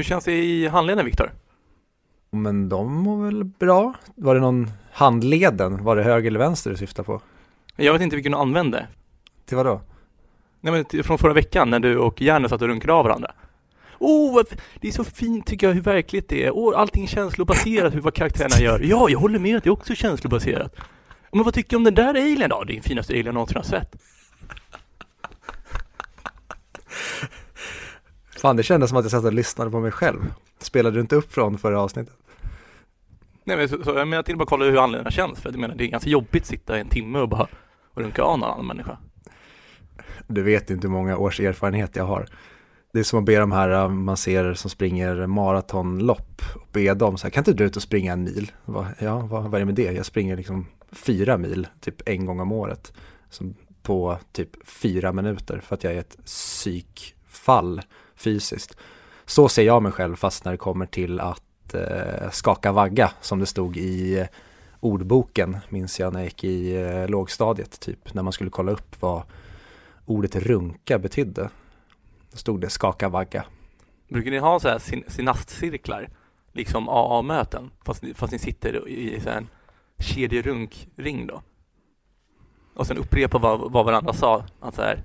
Hur känns det i handleden Viktor? Men de mår väl bra. Var det någon handleden? Var det höger eller vänster du syftar på? Jag vet inte vilken du använde. Till vad då? Nej men till- från förra veckan när du och Järner satt och runkade av varandra. Oh, det är så fint tycker jag hur verkligt det är. Oh, allting är känslobaserat, hur vad karaktärerna gör. Ja, jag håller med att det är också känslobaserat. Men vad tycker du om den där alien då? Det är den finaste alien jag någonsin har sett. Fan, det kändes som att jag satt och lyssnade på mig själv. Spelade du inte upp från förra avsnittet? Nej men så, så jag menar till bara kolla hur handledarna känns. För jag menar det är ganska jobbigt att sitta i en timme och bara och runka av någon annan människa. Du vet inte hur många års erfarenhet jag har. Det är som att be de här äh, man ser som springer maratonlopp och be dem så här, kan inte du ut och springa en mil? Bara, Ja, vad, vad är det med det? Jag springer liksom fyra mil, typ en gång om året. Som på typ fyra minuter för att jag är ett psykfall fysiskt. Så ser jag mig själv fast när det kommer till att eh, skaka vagga som det stod i ordboken minns jag när jag gick i eh, lågstadiet typ när man skulle kolla upp vad ordet runka betydde. Då stod det skaka vagga. Brukar ni ha så här sin synastcirklar? Liksom AA-möten? Fast, ni- fast ni sitter i så här en kedjerunkring då? Och sen upprepa vad, vad varandra sa. Att så här,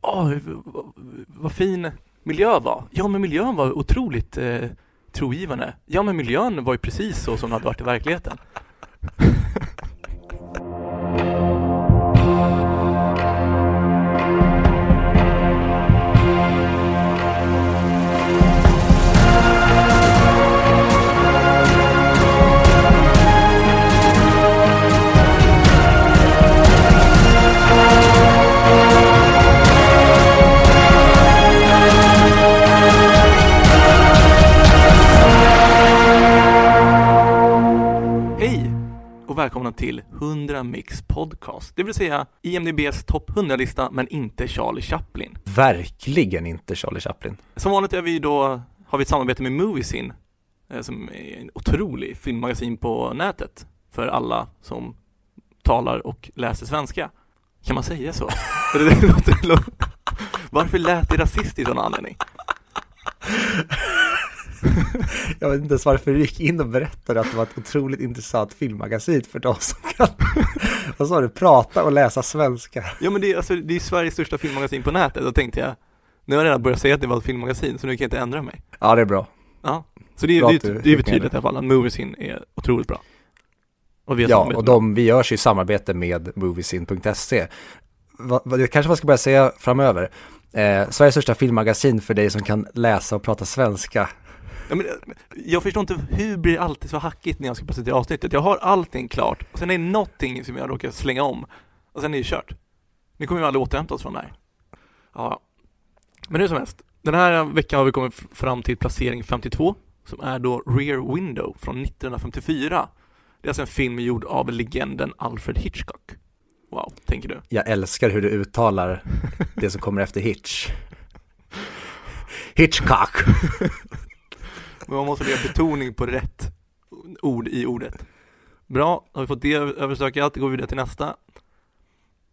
Åh, vad, vad fin miljö var. Ja, men miljön var otroligt eh, trogivande. Ja, men miljön var ju precis så som det hade varit i verkligheten. Och välkomna till 100 Mix Podcast. Det vill säga IMDBs topp 100-lista men inte Charlie Chaplin. Verkligen inte Charlie Chaplin. Som vanligt är vi då, har vi ett samarbete med Moviesin eh, som är en otrolig filmmagasin på nätet för alla som talar och läser svenska. Kan man säga så? Varför lät det rasistiskt av någon anledning? Jag vet inte ens varför du gick in och berättade att det var ett otroligt intressant filmmagasin för de som kan, vad sa du, prata och läsa svenska. Ja men det är, alltså, det är Sveriges största filmmagasin på nätet, då tänkte jag Nu har jag redan börjat säga att det var ett filmmagasin, så nu kan jag inte ändra mig Ja, det är bra. Ja, så det, är- det, du det är tydligt det. i alla fall att Moviesin är otroligt bra Och vi Ja, och de, vi görs i samarbete med Moviesin.se. Det kanske man ska börja säga framöver. Eh, Sveriges största filmmagasin för dig som kan läsa och prata svenska. Ja, men, eh, Jag förstår inte, hur blir det alltid så hackigt när jag ska presentera avsnittet? Jag har allting klart, och sen är det någonting som jag råkar slänga om Och sen är det kört Nu kommer vi aldrig återhämta oss från det här Ja, men hur som helst Den här veckan har vi kommit fram till placering 52 Som är då Rear Window från 1954 Det är alltså en film gjord av legenden Alfred Hitchcock Wow, tänker du? Jag älskar hur du uttalar det som kommer efter Hitch. Hitchcock. Men man måste lägga betoning på rätt ord i ordet. Bra, har vi fått det överstökat, går vi vidare till nästa.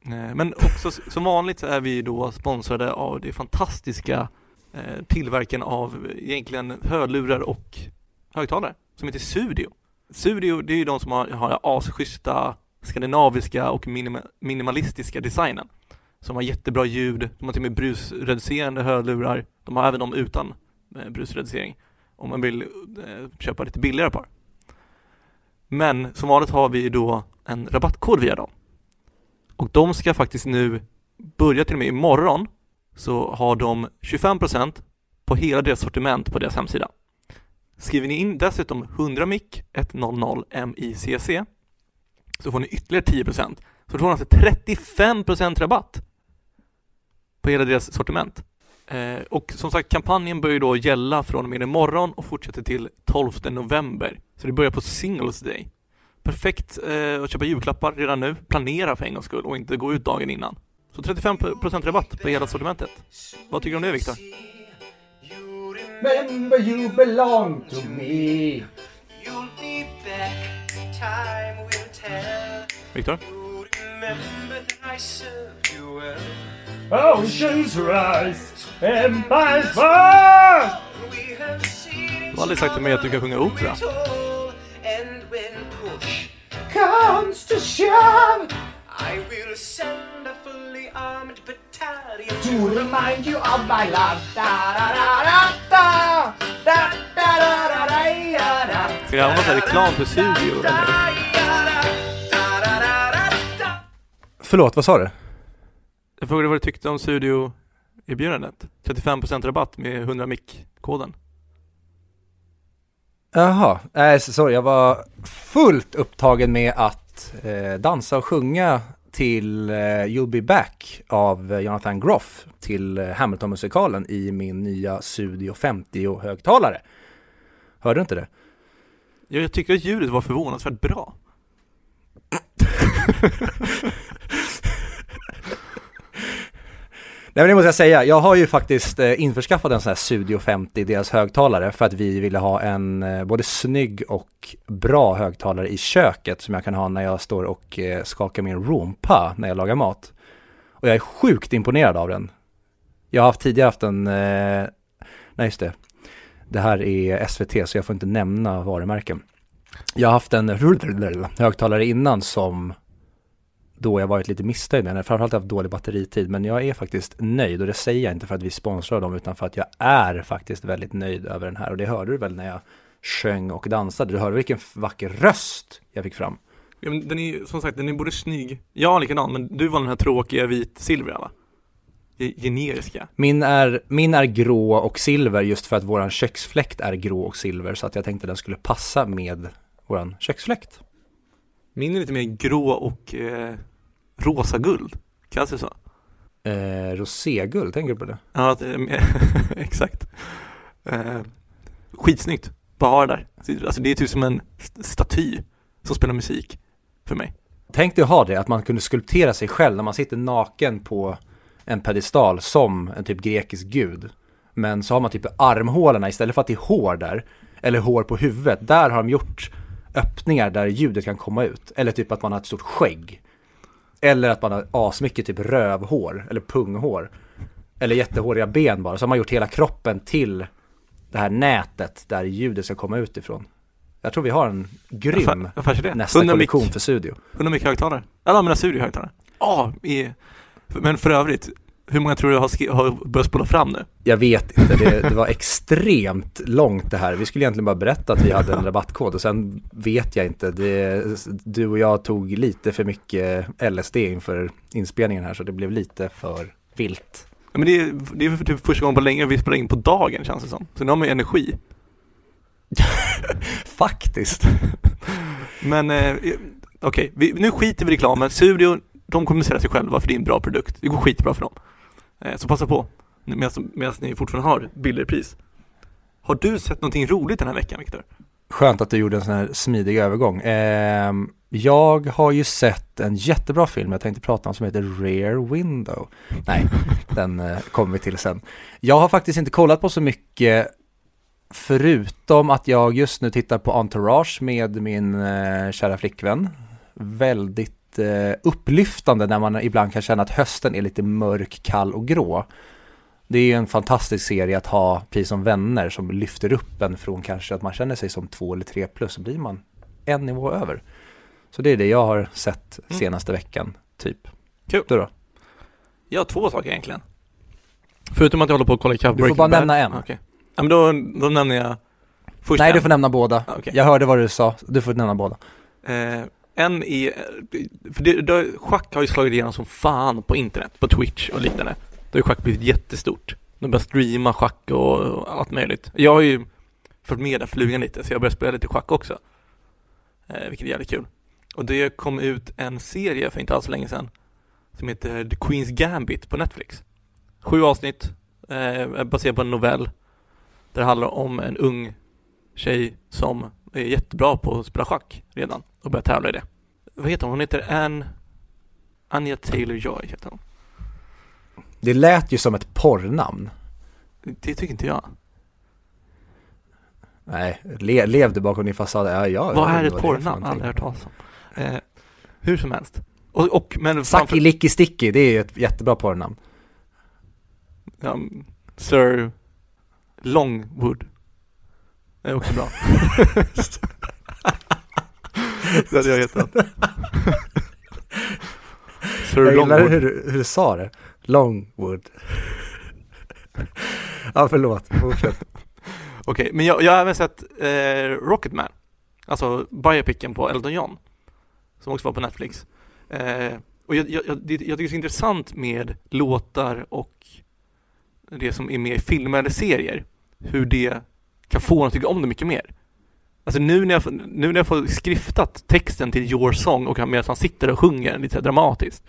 Eh, men också som vanligt så är vi då sponsrade av det fantastiska eh, tillverkaren av egentligen hörlurar och högtalare som heter Sudio. Sudio, det är ju de som har, har den asschyssta skandinaviska och minima, minimalistiska designen. Som har jättebra ljud, de har till och med brusreducerande hörlurar. De har även de utan eh, brusreducering om man vill eh, köpa lite billigare par. Men som vanligt har vi då en rabattkod via dem. Och de ska faktiskt nu börja till och med imorgon så har de 25% på hela deras sortiment på deras hemsida. Skriver ni in dessutom 100 mic 100 MICC så får ni ytterligare 10% så då får ni alltså 35% rabatt på hela deras sortiment. Eh, och som sagt, kampanjen börjar då gälla från och med imorgon och fortsätter till 12 november. Så det börjar på Singles Day. Perfekt eh, att köpa julklappar redan nu, planera för en gångs skull och inte gå ut dagen innan. Så 35% rabatt på hela sortimentet. Vad tycker du om det Viktor? Remember you belong to me. You'll be back, time will tell. Viktor? Oceans rise, empires fall. We have har aldrig sagt till mig att du kan sjunga opera. And when push Comes to shove I will send a fully armed battalion To remind you of my love da, da, da, da, da. Da, da, da, da, da, da, da. Ska någon sån här reklam för studio eller? Förlåt, vad sa du? Jag frågade vad du tyckte om studioerbjudandet. 35% rabatt med 100 mic-koden. Jaha, nej sorry, jag var fullt upptagen med att eh, dansa och sjunga till eh, You'll Be Back av eh, Jonathan Groff till eh, Hamilton-musikalen i min nya Studio 50-högtalare. Hörde du inte det? Jag, jag tyckte att ljudet var förvånansvärt bra. Nej men det måste jag säga, jag har ju faktiskt eh, införskaffat en sån här Studio 50, deras högtalare, för att vi ville ha en eh, både snygg och bra högtalare i köket som jag kan ha när jag står och eh, skakar min rumpa när jag lagar mat. Och jag är sjukt imponerad av den. Jag har haft tidigare haft en, eh, nej just det, det här är SVT så jag får inte nämna varumärken. Jag har haft en högtalare innan som då jag varit lite missnöjd med den. Framförallt haft dålig batteritid, men jag är faktiskt nöjd och det säger jag inte för att vi sponsrar dem utan för att jag är faktiskt väldigt nöjd över den här och det hörde du väl när jag sjöng och dansade. Du hörde vilken vacker röst jag fick fram. Ja, men den är som sagt, den är både snygg. Jag är likadan, men du var den här tråkiga vit-silvriga va? Ge- Generiska. Min är, min är grå och silver just för att våran köksfläkt är grå och silver så att jag tänkte den skulle passa med våran köksfläkt. Min är lite mer grå och eh, rosa guld. Kallas det så? Eh, roséguld, tänker du på det? Ja, det mer- exakt. Eh, skitsnyggt. Bara ha det där. Alltså det är typ som en st- staty som spelar musik för mig. Tänk dig att ha det, att man kunde skulptera sig själv när man sitter naken på en pedestal som en typ grekisk gud. Men så har man typ armhålorna istället för att det är hår där, eller hår på huvudet, där har de gjort öppningar där ljudet kan komma ut. Eller typ att man har ett stort skägg. Eller att man har asmycket typ rövhår, eller punghår. Eller jättehåriga ben bara. Så har man gjort hela kroppen till det här nätet där ljudet ska komma ut ifrån. Jag tror vi har en grym Vad fan är det? nästa 100 mic, kollektion för studio. 100 mic högtalare. Alla mina studiohögtalare. Ja, i- men för övrigt, hur många tror du har, har börjat spola fram nu? Jag vet inte, det, det var extremt långt det här. Vi skulle egentligen bara berätta att vi hade en rabattkod och sen vet jag inte. Det, du och jag tog lite för mycket LSD inför inspelningen här så det blev lite för vilt. Ja, men det är, det är för typ första gången på länge vi spelar in på dagen känns det som. Så nu har man ju energi. Faktiskt. Men eh, okej, vi- nu skiter vi i reklamen. Studio, de kommunicerar sig själva för det är en bra produkt. Det går skitbra för dem. Eh, så passa på medan, ni fortfarande har billigare pris. Har du sett någonting roligt den här veckan Viktor? Skönt att du gjorde en sån här smidig övergång. Ehm, jag har ju sett en jättebra film jag tänkte prata om som heter Rear Window. Nej, den eh, kommer vi till sen. Jag har faktiskt inte kollat på så mycket förutom att jag just nu tittar på Entourage med min eh, kära flickvän. Väldigt upplyftande när man ibland kan känna att hösten är lite mörk, kall och grå. Det är ju en fantastisk serie att ha, precis som vänner, som lyfter upp en från kanske att man känner sig som två eller tre plus, så blir man en nivå över. Så det är det jag har sett Mm. senaste veckan, typ. Kul. Du då? Jag har två saker egentligen. Förutom att jag håller på att kolla ikapp Du får bara Bad. nämna en. Okej. Ja men då, då nämner jag först Nej, en. du får nämna båda. Ja, okej. Jag hörde vad du sa, du får nämna båda. Eh, en är, för det, det, schack har ju slagit igenom som fan på internet, på Twitch och liknande. Då har ju schack blivit jättestort. De börjar streama schack och, och allt möjligt. Jag har ju följt med den flugan lite, så jag börjar spela lite schack också. Eh, vilket är jävligt kul. Och det kom ut en serie för inte alls så länge sedan som heter The Queen's Gambit på Netflix. Sju avsnitt, eh, baserat på en novell. Där det handlar om en ung tjej som är jättebra på att spela schack redan och börjar tävla i det. Vad heter hon? Hon heter Ann Anja Taylor-Joy heter hon. Det lät ju som ett porrnamn. Det tycker inte jag. Nej, le, levde bakom din fasad. Ja, ja, Vad är ett porrnamn? Aldrig hört talas om. Eh, hur som helst. Och, och men Saki Licky Sticky, det är ju ett jättebra porrnamn. ja, Sir Longwood. Det är också bra. det hade jag hetat. Sir Jag gillar Longwood. hur, du- hur du sa det. Longwood. ja, förlåt. Fortsätt. Okej, men jag, jag har även sett eh, Rocketman. Alltså biopicen på Elton John. Som också var på Netflix. Eh, och jag, jag, jag tycker det är så intressant med låtar och det som är med i filmer eller serier. Hur det kan få en att tycka om det mycket mer. Alltså nu när jag, nu när jag får skriftat texten till Your Song och han- medan han sitter och sjunger lite så dramatiskt.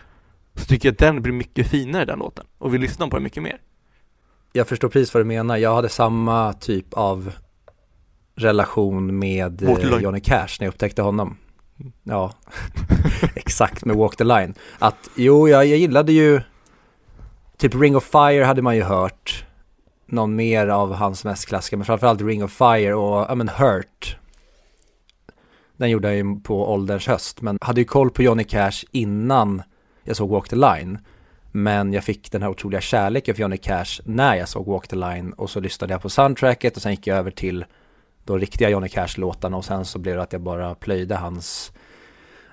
Så tycker jag att den blir mycket finare den låten. Och vill lyssna på den mycket mer. Jag förstår precis vad du menar. Jag hade samma typ av relation med eh. Johnny Cash när jag upptäckte honom. Ja, exakt med Walk the Line. Att jo, jag, jag gillade ju typ Ring of Fire hade man ju hört. Någon mer av hans mest klassiska, men framförallt Ring of Fire och, ja men Hurt. Den gjorde jag ju på ålderns höst, men hade ju koll på Johnny Cash innan jag såg Walk the Line. Men jag fick den här otroliga kärleken för Johnny Cash när jag såg Walk the Line och så lyssnade jag på soundtracket och sen gick jag över till de riktiga Johnny Cash-låtarna och sen så blev det att jag bara plöjde hans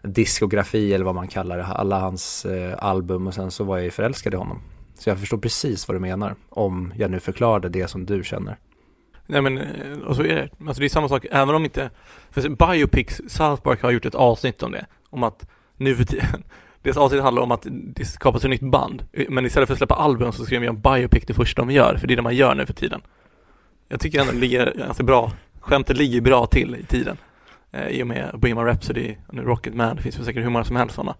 diskografi eller vad man kallar det, alla hans eh, album och sen så var jag ju förälskad i honom. Så jag förstår precis vad du menar, om jag nu förklarade det som du känner. Nej men, och så är det. Alltså det är samma sak, även om inte, för Biopics, South Park har gjort ett avsnitt om det, om att nu för tiden, deras avsnitt handlar om att det skapas ett nytt band, eh, men istället för att släppa album så ska de göra en biopic det första de gör, för det är det man gör nu för tiden. Jag tycker ändå det ligger ganska bra, skämtet ligger bra till i tiden. Eh, I och med Bohemian Rhapsody, och nu Rocketman, det finns väl säkert hur många som helst sådana.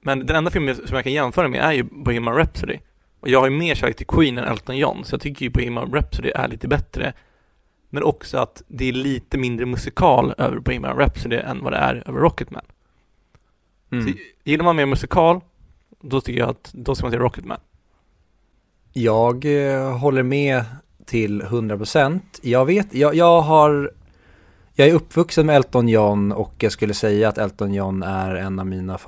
Men den enda filmen som jag kan jämföra med är ju Bohemian Rhapsody. Och jag har ju mer kärlek till Queen än Elton John, så jag tycker ju Bohemian Rhapsody är lite bättre. Men också att det är lite mindre musikal över Bohemian Rhapsody än vad det är över Rocketman. Mm. Så gillar man mer musikal, då tycker jag att då ska man se Rocketman. Jag eh, håller med till 100%. Jag vet, jag, jag har, jag är uppvuxen med Elton John och jag skulle säga att Elton John är en av mina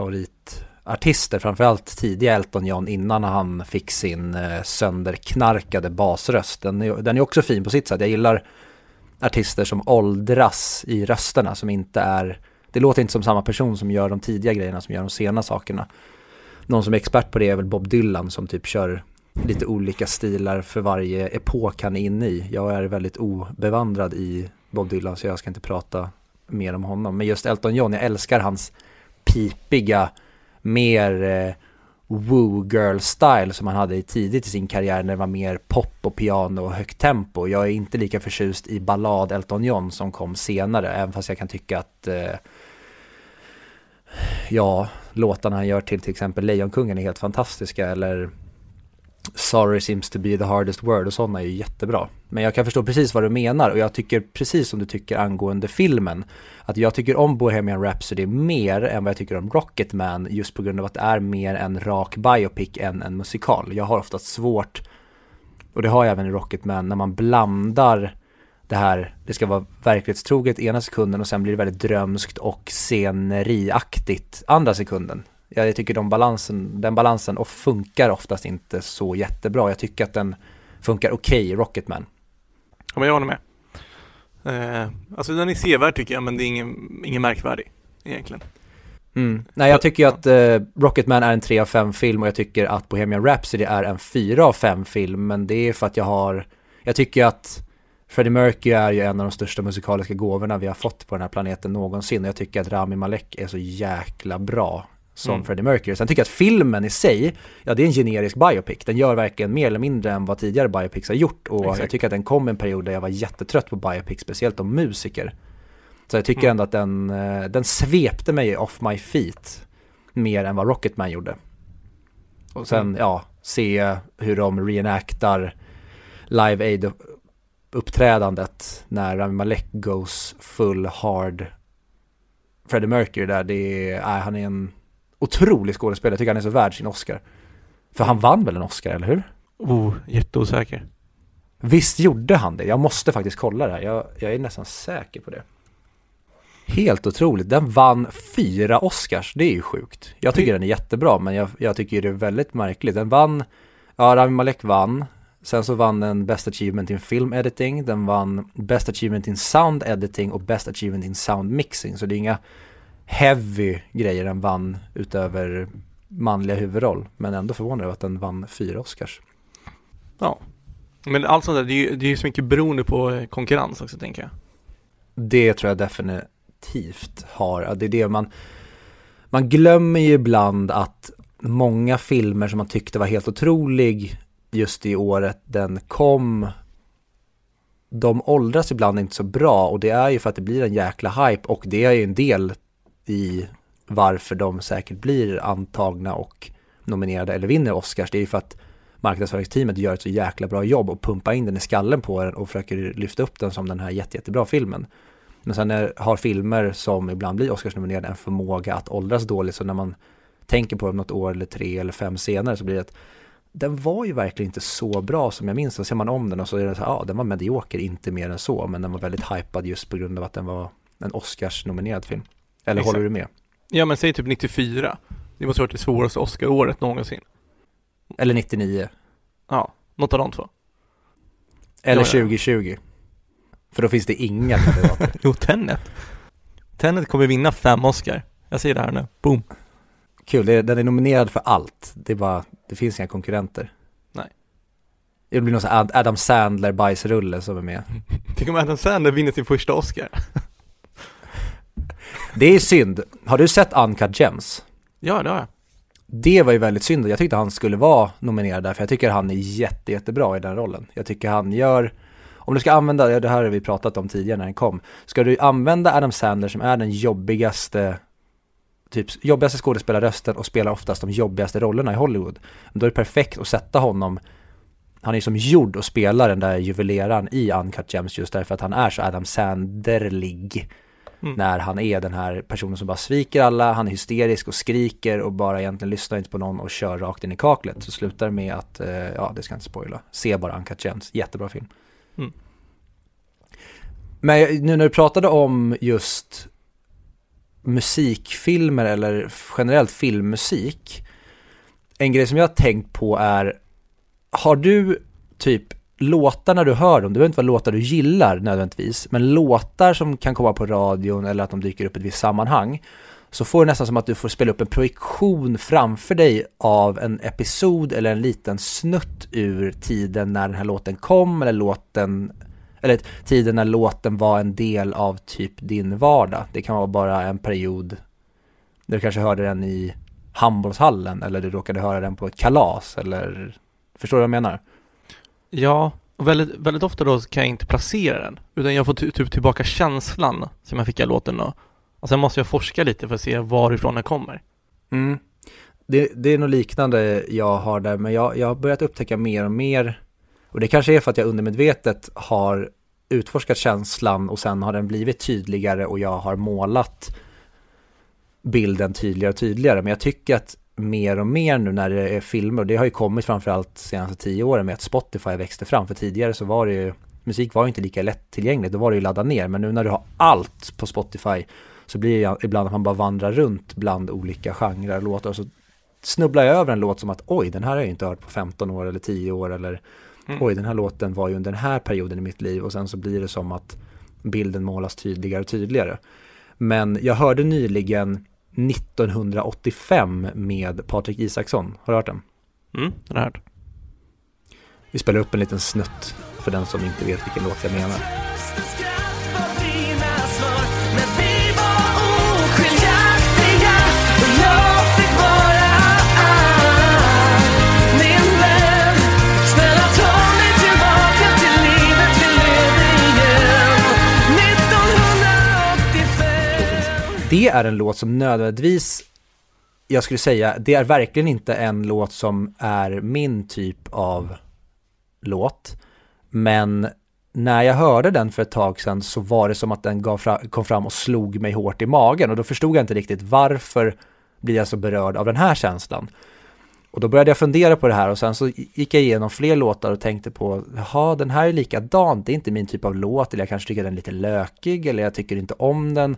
artister, framförallt tidiga Elton John innan han fick sin eh, sönderknarkade basröst. Den är, den är också fin på sitt sätt. Jag gillar artister som åldras i rösterna, som inte är, det låter inte som samma person som gör de tidiga grejerna som gör de sena sakerna. Någon som är expert på det är väl Bob Dylan som typ kör lite olika stilar för varje epok han är inne i. Jag är väldigt obevandrad i Bob Dylan så jag ska inte prata mer om honom. Men just Elton John, jag älskar hans pipiga, mer eh, woo girl style som han hade tidigt i sin karriär när det var mer pop och piano och högt tempo. Jag är inte lika förtjust i ballad Elton John som kom senare, även fast jag kan tycka att eh, ja, låtarna han gör till till exempel Lejonkungen är helt fantastiska eller Sorry seems to be the hardest word och sådana är ju jättebra. Men jag kan förstå precis vad du menar och jag tycker precis som du tycker angående filmen. Att jag tycker om Bohemian Rhapsody mer än vad jag tycker om Rocketman just på grund av att det är mer en rak biopic än en musikal. Jag har oftast svårt, och det har jag även i Rocketman, när man blandar det här, det ska vara verklighetstroget ena sekunden och sen blir det väldigt drömskt och sceneriaktigt andra sekunden. Jag tycker de balansen, den balansen och funkar oftast inte så jättebra. Jag tycker att den funkar okej i Rocketman. Ja, men jag håller med. Eh, alltså den är sevärd tycker jag, men det är ingen, ingen märkvärdig egentligen. Mm. Nej, jag tycker ju att eh, Rocketman är en 3 av 5 film och jag tycker att Bohemian Rhapsody är en 4 av 5 film. Men det är för att jag har, jag tycker att Freddie Mercury är ju en av de största musikaliska gåvorna vi har fått på den här planeten någonsin. Och jag tycker att Rami Malek är så jäkla bra som Mm. Freddie Mercury. Sen tycker jag att filmen i sig, ja det är en generisk biopic. Den gör verkligen mer eller mindre än vad tidigare biopics har gjort. Och Exakt. jag tycker att den kom en period där jag var jättetrött på biopics, speciellt om musiker. Så jag tycker Mm. ändå att den, eh, den svepte mig off my feet mer än vad Rocketman gjorde. Och sen, Mm. ja, se hur de reenactar Live Aid uppträdandet när Rami Malek goes full hard Freddie Mercury där, det är, äh, han är en otrolig skådespelare, jag tycker han är så värd sin Oscar. För han vann väl en Oscar, eller hur? Oh, jätteosäker. Visst gjorde han det? Jag måste faktiskt kolla det här. Jag, jag är nästan säker på det. Helt otroligt. Den vann fyra Oscars. Det är ju sjukt. Jag tycker den är jättebra, men jag, jag tycker det är väldigt märkligt. Den vann, ja, Rami Malek vann. Sen så vann den Best Achievement in Film Editing, den vann Best Achievement in Sound Editing och Best Achievement in Sound Mixing. Så det är inga heavy grejer den vann utöver manliga huvudroll. Men ändå förvånad över att den vann fyra Oscars. Ja. Men allt sånt där, det är ju, det är ju så mycket beroende på eh, konkurrens också tänker jag. Det tror jag definitivt har. Det är det man, man glömmer ju ibland att många filmer som man tyckte var helt otrolig just i året den kom, de åldras ibland inte så bra och det är ju för att det blir en jäkla hype och det är ju en del i varför de säkert blir antagna och nominerade eller vinner Oscars. Det är ju för att marknadsföringsteamet gör ett så jäkla bra jobb och pumpar in den i skallen på den och försöker lyfta upp den som den här jätte, jättebra filmen. Men sen är, har filmer som ibland blir Oscarsnominerade en förmåga att åldras dåligt så när man tänker på dem något år eller tre eller fem senare så blir det att den var ju verkligen inte så bra som jag minns. Sen ser man om den och så är det så här, ja den var medioker, inte mer än så, men den var väldigt hypad just på grund av att den var en Oscars-nominerad film. Eller Exakt. håller du med? Ja men säg typ 94. Det måste ha varit det svåraste Oscar-året någonsin. Eller 99. Ja, något av de två. Eller Ja, ja. 2020. För då finns det inga kandidater. Jo, Tenet. Tenet kommer vinna fem Oscar. Jag säger det här nu. Boom. Kul, den är nominerad för allt. Det är bara, det finns inga konkurrenter. Nej. Det blir någon sån Adam Sandler bajsrulle som är med. Tänk om Adam Sandler vinner sin första Oscar. Det är synd. Har du sett Uncut Gems? Ja, det har jag. Det var ju väldigt synd. Jag tyckte han skulle vara nominerad där, för jag tycker han är jätte, jättebra i den rollen. Jag tycker han gör, om du ska använda, det här har vi pratat om tidigare när den kom, ska du använda Adam Sandler som är den jobbigaste, typ jobbigaste skådespelarrösten och spelar oftast de jobbigaste rollerna i Hollywood, då är det perfekt att sätta honom han är som gjord att spela den där juveleraren i Uncut Gems just därför att han är så Adam Sandlerlig Mm. när han är den här personen som bara sviker alla, han är hysterisk och skriker och bara egentligen lyssnar inte på någon och kör rakt in i kaklet. Så slutar med att, eh, ja det ska jag inte spoila, se bara Uncut Gems, jättebra film. Mm. Men nu när du pratade om just musikfilmer eller generellt filmmusik, en grej som jag har tänkt på är, har du typ låtar när du hör dem, det behöver inte vara låtar du gillar nödvändigtvis, men låtar som kan komma på radion eller att de dyker upp i ett visst sammanhang, så får du nästan som att du får spela upp en projektion framför dig av en episod eller en liten snutt ur tiden när den här låten kom eller låten eller tiden när låten var en del av typ din vardag. Det kan vara bara en period där du kanske hörde den i handbollshallen eller du råkade höra den på ett kalas eller förstår du vad jag menar? Ja, och väldigt, väldigt ofta då kan jag inte placera den. Utan jag får typ tillbaka känslan som jag fick av låten då. Och sen måste jag forska lite för att se varifrån den kommer. Mm. Det, det är nog liknande jag har där, men jag, jag har börjat upptäcka mer och mer, och det kanske är för att jag undermedvetet har utforskat känslan och sen har den blivit tydligare och jag har målat bilden tydligare och tydligare. Men jag tycker att mer och mer nu när det är filmer, och det har ju kommit framförallt de senaste tio åren med att Spotify växte fram, för tidigare så var det ju, musik var ju inte lika lättillgängligt, då var det ju ladda ner, men nu när du har allt på Spotify så blir det ibland att man bara vandrar runt bland olika genrer och låtar. Och så snubblar jag över en låt som att oj, den här har jag inte hört på 15 år eller 10 år. Eller Mm. oj, den här låten var ju under den här perioden i mitt liv. Och sen så blir det som att bilden målas tydligare och tydligare. Men jag hörde nyligen 1985 med Patrik Isaksson, har du hört den? Mm, det har jag hört. Vi spelar upp en liten snutt för den som inte vet vilken låt jag menar. Det är en låt som nödvändigtvis, jag skulle säga, det är verkligen inte en låt som är min typ av låt. Men när jag hörde den för ett tag sedan så var det som att den gav fra, kom fram och slog mig hårt i magen och då förstod jag inte riktigt varför blir jag så berörd av den här känslan. Och då började jag fundera på det här och sen så gick jag igenom fler låtar och tänkte på, jaha, den här är likadan, det är inte min typ av låt, eller jag kanske tycker den är lite lökig, eller jag tycker inte om den.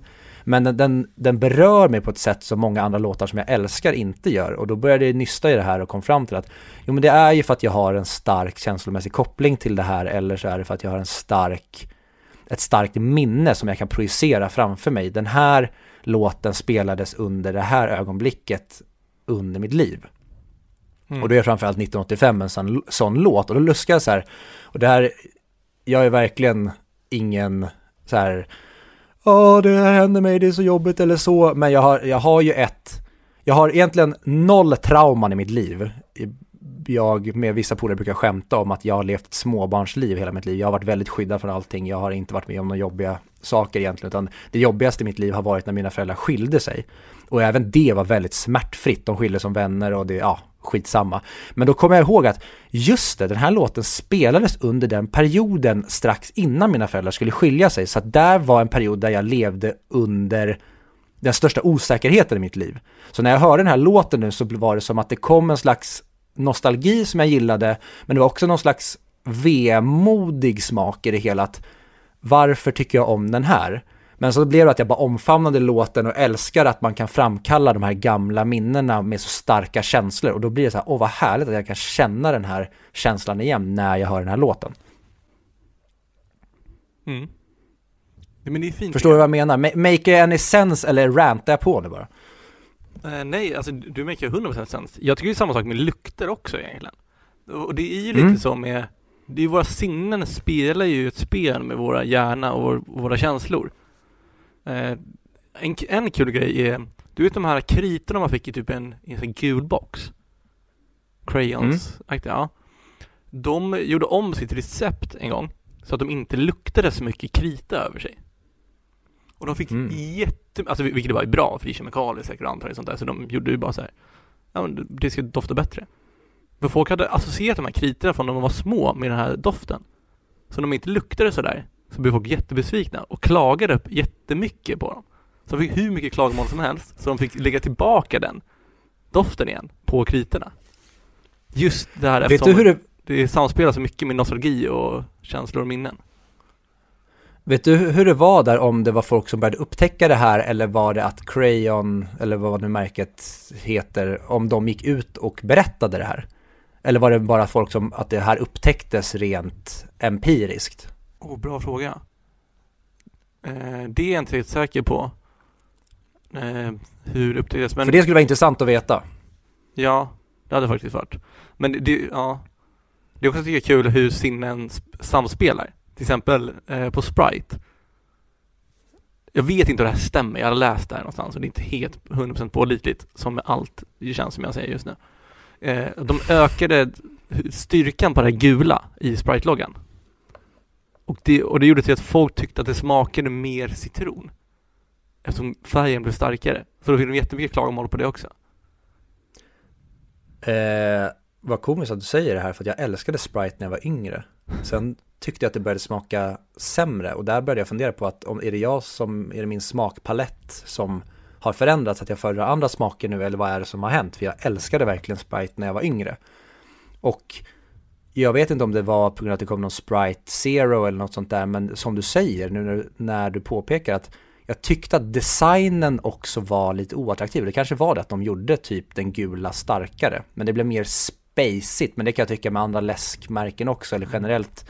Men den, den, den berör mig på ett sätt som många andra låtar som jag älskar inte gör. Och då började jag nysta i det här och kom fram till att, jo men det är ju för att jag har en stark känslomässig koppling till det här, eller så är det för att jag har en stark, ett starkt minne som jag kan projicera framför mig. Den här låten spelades under det här ögonblicket under mitt liv. Mm. Och det är framförallt 1985 en sån, sån låt. Och då luskar jag så här, och det här, jag är verkligen ingen så här, ja det här händer mig, det är så jobbigt eller så, men jag har, jag har ju ett, jag har egentligen noll trauman i mitt liv. Jag med vissa polare brukar skämta om att jag har levt ett småbarnsliv hela mitt liv. Jag har varit väldigt skyddad från allting. Jag har inte varit med om några jobbiga saker egentligen, utan det jobbigaste i mitt liv har varit när mina föräldrar skilde sig. Och även det var väldigt smärtfritt. De skilde som vänner och det, ja, skitsamma. Men då kommer jag ihåg att just det, den här låten spelades under den perioden strax innan mina föräldrar skulle skilja sig. Så att där var en period där jag levde under den största osäkerheten i mitt liv. Så när jag hörde den här låten nu så var det som att det kom en slags nostalgi som jag gillade, men det var också någon slags vemodig smak i det hela. Att varför tycker jag om den här? Men så blev det att jag bara omfamnade låten och älskar att man kan framkalla de här gamla minnena med så starka känslor. Och då blir det så här, åh vad härligt att jag kan känna den här känslan igen när jag hör den här låten. Mm. Ja, men det är fint. Förstår du vad jag menar? Ma- Make any sense eller rantar jag på nu bara? Eh, nej, alltså du make 100% sens. Jag tycker det är samma sak med lukter också egentligen. Och det är ju Mm. lite så med, det är våra sinnen spelar ju ett spel med våra hjärna och vår, våra känslor. Eh, en, en kul grej är, du vet de här kritorna man fick i typ en, en sån gul box? Crayons, mm. ja. De gjorde om sitt recept en gång så att de inte luktade så mycket krita över sig. Och de fick Mm. jätte, alltså vil- vilket var bra för det är kemikalier säkert antagligen sånt där så de gjorde ju bara så här. ja men det ska dofta bättre. För folk hade associerat de här kritorna från när de var små med den här doften. Så när de inte luktade sådär så blev folk jättebesvikna och klagade upp jättemycket på dem. Så de fick hur mycket klagomål som helst så de fick lägga tillbaka den doften igen på kritorna. Just det här Vet du hur det, det samspelar så mycket med nostalgi och känslor och minnen. vet du hur det var där om det var folk som började upptäcka det här eller var det att Crayon, eller vad nu märket heter, om de gick ut och berättade det här? Eller var det bara folk som, att det här upptäcktes rent empiriskt? Åh, bra fråga. Eh, det är jag inte helt säker på. Eh, hur upptäcktes, men För det skulle vara intressant att veta. ja, det hade faktiskt varit. Men det- det, ja, det är också tycker kul hur sinnen sp- samspelar. Till exempel eh, på Sprite. Jag vet inte om det här stämmer, jag har läst det här någonstans och det är inte helt 100% pålitligt som med allt, det känns som jag säger just nu. Eh, de ökade styrkan på det gula i Sprite-loggan. Och det, och det gjorde till att folk tyckte att det smakade mer citron. Eftersom färgen blev starkare. Så då fick de jättemycket klagomål på det också. Eh, vad komiskt att du säger det här för att jag älskade Sprite när jag var yngre. Sen tyckte jag att det började smaka sämre och där började jag fundera på att om är det jag som, är det min smakpalett som har förändrats, att jag föredrar andra smaker nu eller vad är det som har hänt? För jag älskade verkligen Sprite när jag var yngre. Och jag vet inte om det var på grund av att det kom någon Sprite Zero eller något sånt där, men som du säger nu när, när du påpekar att jag tyckte att designen också var lite oattraktiv. Det kanske var det att de gjorde typ den gula starkare, men det blev mer spacigt. Men det kan jag tycka med andra läskmärken också, eller generellt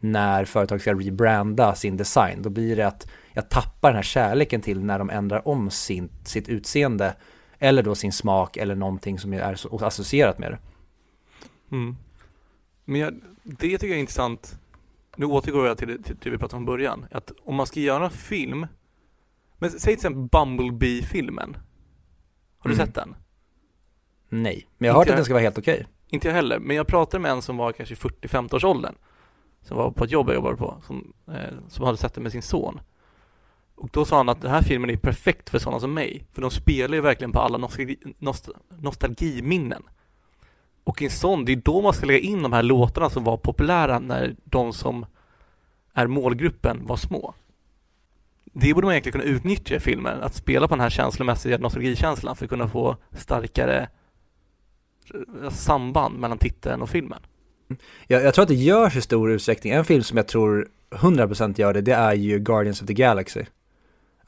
när företag ska rebranda sin design. Då blir det att jag tappar den här kärleken till när de ändrar om sin, sitt utseende eller då sin smak eller någonting som är associerat med det. Mm. Men jag, det tycker jag är intressant. Nu återgår jag till det, till det vi pratade om i början. Att om man ska göra en film. Men säg till exempel Bumblebee-filmen. Har du Mm. sett den? Nej, men jag har hört att den ska vara helt okej. Inte jag heller, men jag pratade med en som var kanske 40-50 års åldern Som var på ett jobb jag jobbade på, som, eh, som hade sett det med sin son Och då sa han att den här filmen är perfekt för sådana som mig För de spelar ju verkligen på alla nostalgi, nost, nostalgiminnen och i en sån, det är då man ska lägga in de här låtarna som var populära när de som är målgruppen var små det borde man egentligen kunna utnyttja i filmen, att spela på den här känslomässiga nostalgikänslan för att kunna få starkare eh, samband mellan titeln och filmen. Mm. Jag, jag tror att det görs i stor utsträckning. En film som jag tror 100% gör det, det är ju Guardians of the Galaxy.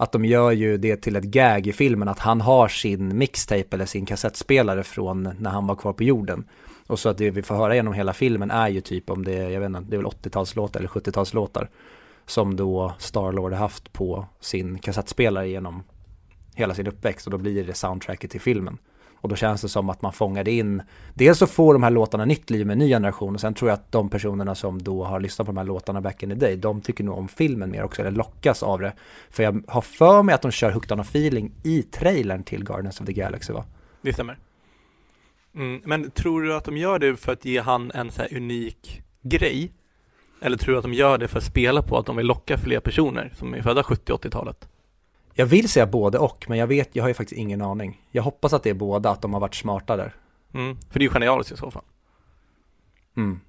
Att de gör ju det till ett gag i filmen, att han har sin mixtape eller sin kassettspelare från när han var kvar på jorden. Och så att det vi får höra genom hela filmen är ju typ om det, jag vet inte, det är väl 80-talslåtar eller 70-talslåtar. Som då Starlord har haft på sin kassettspelare genom hela sin uppväxt och då blir det soundtracket till filmen. Och då känns det som att man fångade in, dels så får de här låtarna nytt liv med en ny generation och sen tror jag att de personerna som då har lyssnat på de här låtarna back in the day, de tycker nog om filmen mer också, eller lockas av det. För jag har för mig att de kör Hooked on a feeling i trailern till Guardians of the Galaxy va? Det stämmer. Mm, men tror du att de gör det för att ge han en så här unik grej? Eller tror du att de gör det för att spela på att de vill locka fler personer som är födda 70-80-talet? Jag vill säga både och, men jag vet, jag har ju faktiskt ingen aning. Jag hoppas att det är båda, att de har varit smarta där. Mm, för det är ju genialiskt i så fall. Mm,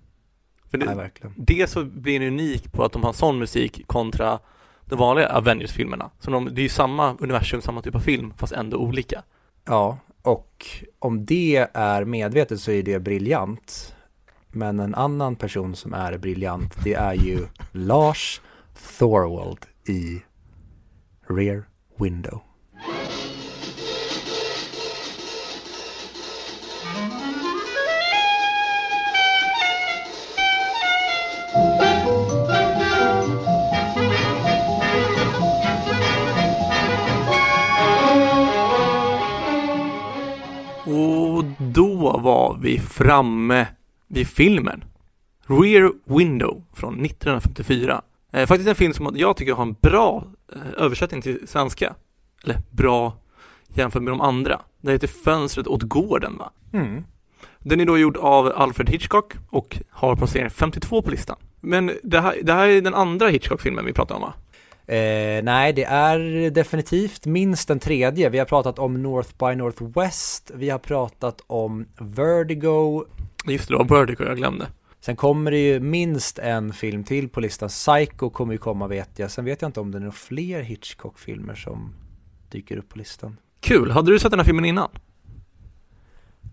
För det, nej verkligen. det så blir det unik på att de har sån musik kontra de vanliga Avengers-filmerna. Så de, det är ju samma universum, samma typ av film, fast ändå olika. Ja, och om det är medvetet så är det briljant. Men en annan person som är briljant, det är ju Lars Thorwald i Rear Window. Och då var vi framme vid filmen. Rear Window från 1954. Eh, faktiskt en film som jag tycker har en bra eh, översättning till svenska. Eller bra jämfört med de andra. Det heter Fönstret åt gården va? Mm. Den är då gjord av Alfred Hitchcock och har placering 52 på listan. Men det här, det här är den andra Hitchcock-filmen vi pratar om va? Eh, nej, det är definitivt minst den tredje. Vi har pratat om North by Northwest, vi har pratat om Vertigo. Just det, det var Vertigo jag glömde. Sen kommer det ju minst en film till på listan. Psycho kommer ju komma vet jag. Sen vet jag inte om det är några fler Hitchcock-filmer som dyker upp på listan. Kul, hade du sett den här filmen innan?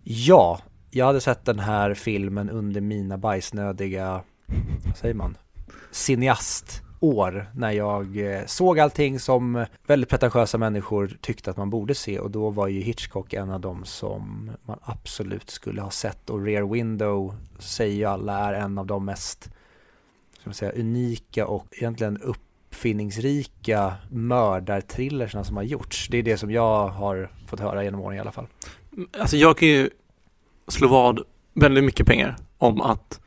Ja, jag hade sett den här filmen under mina bajsnödiga, vad säger man, år när jag eh, såg allting som väldigt pretentiösa människor tyckte att man borde se och då var ju Hitchcock en av dem som man absolut skulle ha sett och Rear Window säger ju alla är en av de mest, ska man säga, unika och egentligen uppfinningsrika mördarthrillersna som har gjorts. Det är det som jag har fått höra genom åren i alla fall. Alltså jag kan ju slå vad väldigt mycket pengar om att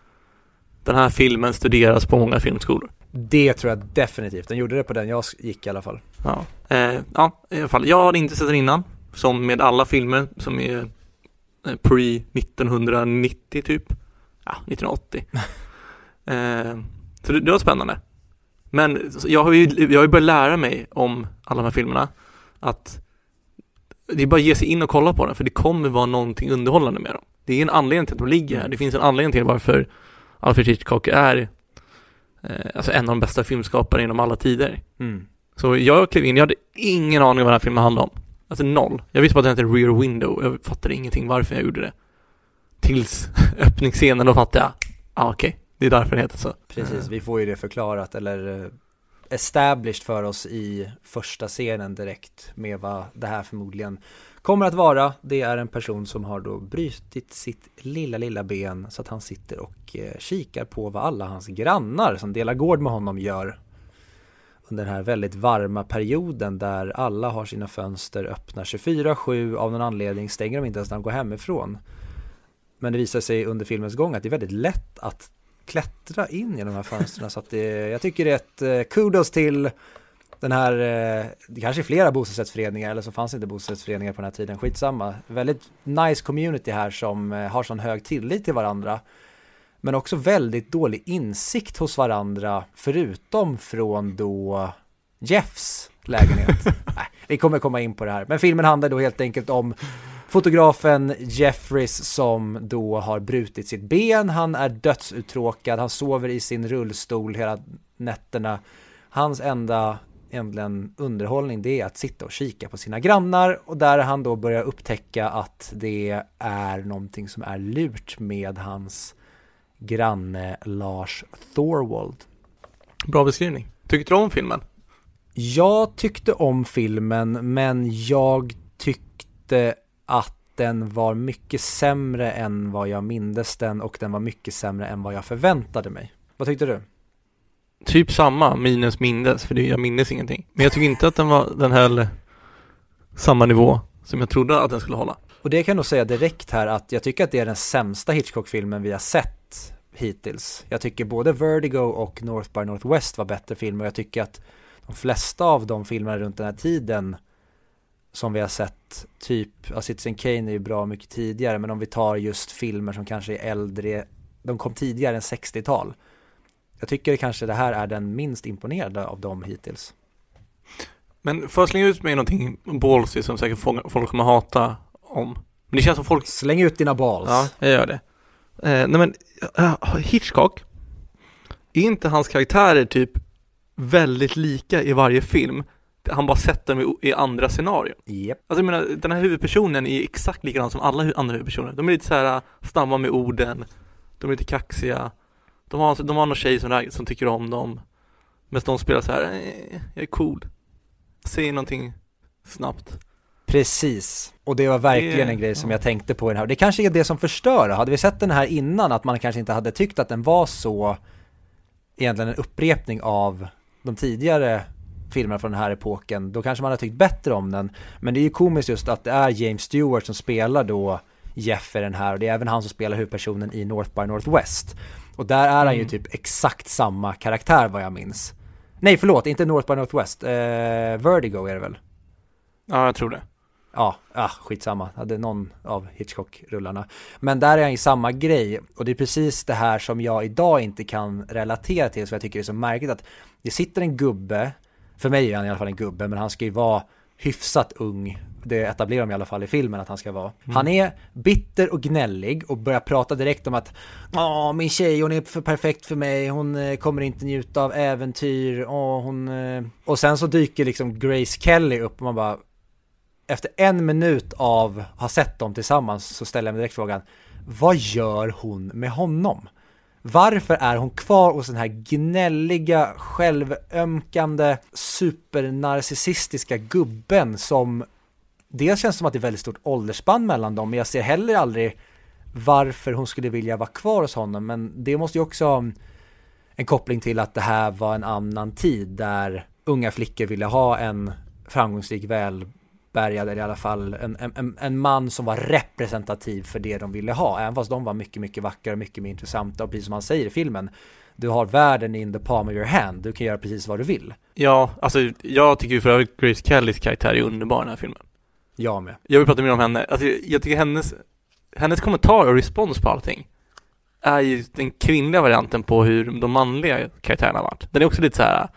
den här filmen studeras på många filmskolor. Det tror jag definitivt. Den gjorde det på den jag gick i alla fall. Ja, eh, ja i alla fall. Jag hade inte sett den innan, som med alla filmer som är eh, pre 1990 typ. Ja, 1980. eh, så det, det var spännande. Men jag har ju, jag har ju börjat lära mig om alla de här filmerna att det är bara att ge sig in och kolla på den för det kommer vara någonting underhållande med dem. Det är en anledning till att de ligger här. Det finns en anledning till varför Alfred Hitchcock är alltså en av de bästa filmskaparna inom alla tider. Mm. Så jag klev in, jag hade ingen aning om vad den här filmen handlade om. Alltså noll. Jag visste bara att den hette Rear Window, jag fattade ingenting varför jag gjorde det. Tills öppningsscenen, då fattade jag, ah, okej, det är därför den heter så. Precis, vi får ju det förklarat eller eh, established för oss i första scenen direkt med vad det här förmodligen kommer att vara. Det är en person som har då brutit sitt lilla, lilla ben så att han sitter och eh, kikar på vad alla hans grannar som delar gård med honom gör under den här väldigt varma perioden där alla har sina fönster öppna 24-7 av någon anledning stänger de inte ens när de går hemifrån. Men det visar sig under filmens gång att det är väldigt lätt att klättra in genom de här fönstren så att det, jag tycker det är ett eh, kudos till den här, eh, det kanske är flera bostadsrättsföreningar eller så fanns inte bostadsrättsföreningar på den här tiden, skitsamma. Väldigt nice community här som eh, har sån hög tillit till varandra. Men också väldigt dålig insikt hos varandra förutom från då Jeffs lägenhet. Nej, vi kommer komma in på det här. Men filmen handlar då helt enkelt om fotografen Jeffries som då har brutit sitt ben. Han är dödsuttråkad, han sover i sin rullstol hela nätterna. Hans enda egentligen underhållning det är att sitta och kika på sina grannar och där han då börjar upptäcka att det är någonting som är lurt med hans granne Lars Thorwald. Bra beskrivning. Tyckte du om filmen? Jag tyckte om filmen men jag tyckte att den var mycket sämre än vad jag mindes den och den var mycket sämre än vad jag förväntade mig. Vad tyckte du? Typ samma, minus mindes, för det, jag minns ingenting. Men jag tycker inte att den var, den höll samma nivå som jag trodde att den skulle hålla. Och det kan jag nog säga direkt här att jag tycker att det är den sämsta Hitchcock-filmen vi har sett hittills. Jag tycker både Vertigo och North by Northwest var bättre filmer och jag tycker att de flesta av de filmerna runt den här tiden som vi har sett, typ, ja, Citizen Kane är ju bra mycket tidigare, men om vi tar just filmer som kanske är äldre, de kom tidigare än 60-tal. Jag tycker kanske det här är den minst imponerande av dem hittills. Men får jag slänga ut mig någonting ballsy som säkert folk kommer hata om? Men det känns som folk Släng ut dina balls. Ja, jag gör det. Eh, nej men, uh, Hitchcock, är inte hans karaktärer typ väldigt lika i varje film? Han bara sätter dem i, i andra scenarion. Japp. Alltså jag menar, den här huvudpersonen är exakt likadan som alla andra huvudpersoner. De är lite så här uh, snabba med orden, de är lite kaxiga, de har, de har någon tjej som, som tycker om dem, men de spelar så här, eh, jag är cool, säger någonting snabbt. Precis, och det var verkligen Det- en grej som ja. jag tänkte på i den här. Det kanske är det som förstör. Hade vi sett den här innan, att man kanske inte hade tyckt att den var så egentligen en upprepning av de tidigare filmerna från den här epoken, då kanske man hade tyckt bättre om den. Men det är ju komiskt just att det är James Stewart som spelar då Jeff i den här och det är även han som spelar huvudpersonen i North by Northwest. Och där är han ju Mm. typ exakt samma karaktär vad jag minns. Nej förlåt, inte North by Northwest, eh, Vertigo är det väl? Ja, jag tror det. Ja, ah, skitsamma. Hade någon av Hitchcock-rullarna. Men där är han ju samma grej. Och det är precis det här som jag idag inte kan relatera till. Så jag tycker det är så märkligt att det sitter en gubbe. För mig är han i alla fall en gubbe. Men han ska ju vara hyfsat ung. Det etablerar de i alla fall i filmen att han ska vara. Han är bitter och gnällig och börjar prata direkt om att Ja, min tjej hon är för perfekt för mig, hon eh, kommer inte njuta av äventyr, Åh, hon... eh." Och sen så dyker liksom Grace Kelly upp och man bara efter en minut av att ha sett dem tillsammans så ställer jag mig direkt frågan Vad gör hon med honom? Varför är hon kvar hos den här gnälliga, självömkande, supernarcissistiska gubben som Dels känns som att det är väldigt stort åldersspann mellan dem, men jag ser heller aldrig varför hon skulle vilja vara kvar hos honom, men det måste ju också ha en koppling till att det här var en annan tid där unga flickor ville ha en framgångsrik, väl eller i alla fall en, en, en man som var representativ för det de ville ha, även fast de var mycket, mycket vackrare mycket mer intressanta och precis som han säger i filmen, du har världen in the palm of your hand, du kan göra precis vad du vill. Ja, alltså jag tycker ju för övrigt Grace Kellys karaktär är underbar i den här filmen. Jag med. Jag vill prata mer om henne, alltså jag, tycker hennes, hennes kommentar och respons på allting är ju den kvinnliga varianten på hur de manliga karaktärerna har varit. Den är också lite så här.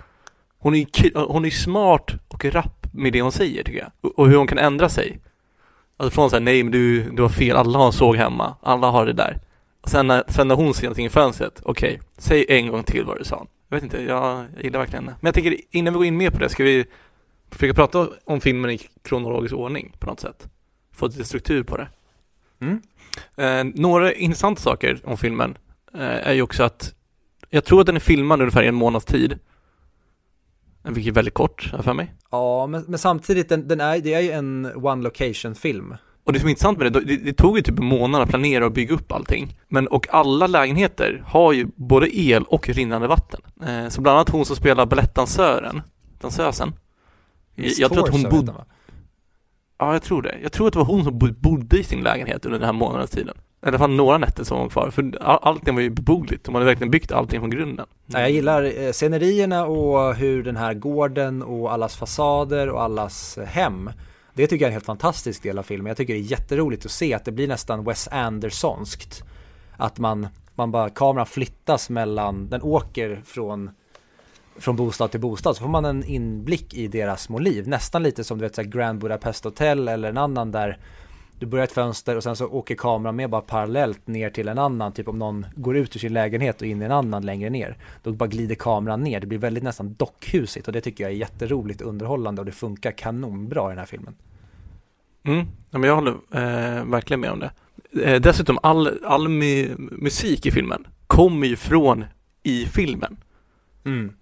hon är ju hon är smart och rapp med det hon säger tycker jag. Och, hur hon kan ändra sig. Alltså från såhär, nej men du, du har fel, alla har en såg hemma, alla har det där. Och sen när, sen när hon ser någonting i fönstret, okej, säg en gång till vad du sa. Jag vet inte, jag, jag gillar verkligen henne. Men jag tänker, innan vi går in mer på det, ska vi försöka prata om filmen i kronologisk ordning på något sätt? Få lite struktur på det. Mm. Eh, några intressanta saker om filmen eh, är ju också att jag tror att den är filmad ungefär i en månads tid. Eh, Vilket är väldigt kort, för mig. Ja, men, men samtidigt, den, den är, det är ju en one location film. Och det som är intressant med det, det, det tog ju typ en månad att planera och bygga upp allting. Men och alla lägenheter har ju både el och rinnande vatten. Eh, så bland annat hon som spelar balettdansören, dansösen. Jag, jag tror att hon bodde, den, ja jag tror det. Jag tror att det var hon som bo- bodde i sin lägenhet under den här månadens tiden. I alla fall några nätter som var kvar, för allting var ju beboeligt. De hade verkligen byggt allting från grunden. Mm. jag gillar eh, scenerierna och hur den här gården och allas fasader och allas eh, hem Det tycker jag är en helt fantastisk del av filmen. Jag tycker det är jätteroligt att se att det blir nästan Wes Andersonskt Att man, man bara, kameran flyttas mellan, den åker från från bostad till bostad så får man en inblick i deras små liv. Nästan lite som du vet så här Grand Budapest Hotel eller en annan där du börjar ett fönster och sen så åker kameran med bara parallellt ner till en annan, typ om någon går ut ur sin lägenhet och in i en annan längre ner. Då bara glider kameran ner, det blir väldigt nästan dockhusigt och det tycker jag är jätteroligt underhållande och det funkar kanonbra i den här filmen. Mm, ja, men jag håller eh, verkligen med om det. Eh, dessutom, all, all mu- musik i filmen kommer ju från i filmen.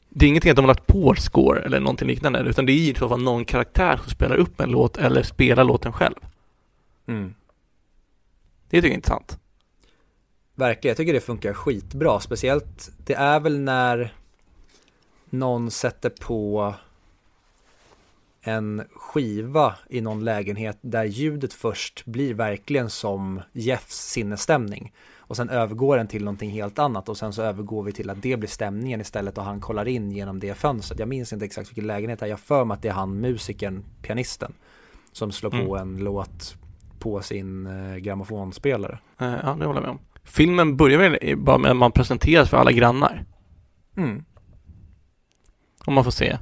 Det är ingenting att de har lagt på score eller någonting liknande, utan det är i så fall någon karaktär som spelar upp en låt eller spelar låten själv. Mm. Det tycker jag är intressant. Verkligen, jag tycker det funkar skitbra. Speciellt, det är väl när någon sätter på en skiva i någon lägenhet där ljudet först blir verkligen som Jeffs sinnesstämning. Och sen övergår den till någonting helt annat och sen så övergår vi till att det blir stämningen istället och han kollar in genom det fönstret. Jag minns inte exakt vilken lägenhet det är, jag för mig att det är han musikern, pianisten, som slår på en låt på sin eh, grammofonspelare. Eh, ja, det håller jag med om. Filmen börjar väl bara med att man presenteras för alla grannar. Mm. Och man får se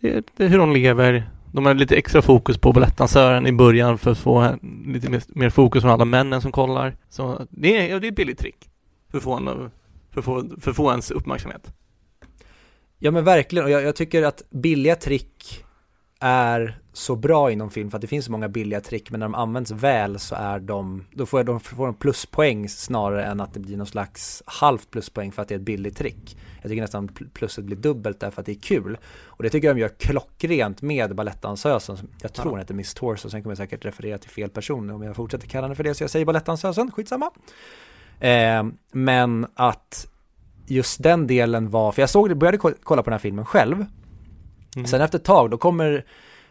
det, det, hur de lever. De har lite extra fokus på balettdansören i början för att få lite mer, mer fokus från alla männen som kollar. Så det är, det är ett billigt trick för att få, en, för att få, för att få ens uppmärksamhet. Ja men verkligen, och jag, jag tycker att billiga trick är så bra inom film för att det finns så många billiga trick men när de används väl så är de, då får de får en pluspoäng snarare än att det blir någon slags halvt pluspoäng för att det är ett billigt trick. Jag tycker nästan pl- plusset blir dubbelt därför att det är kul. Och det tycker jag de gör klockrent med balettdansösen. Jag tror Ja. hon heter Miss Torso, sen kommer jag säkert referera till fel person om jag fortsätter kalla henne för det så jag säger balettdansösen, skitsamma. Eh, men att just den delen var, för jag såg det, började ko- kolla på den här filmen själv Mm. Sen efter ett tag då kommer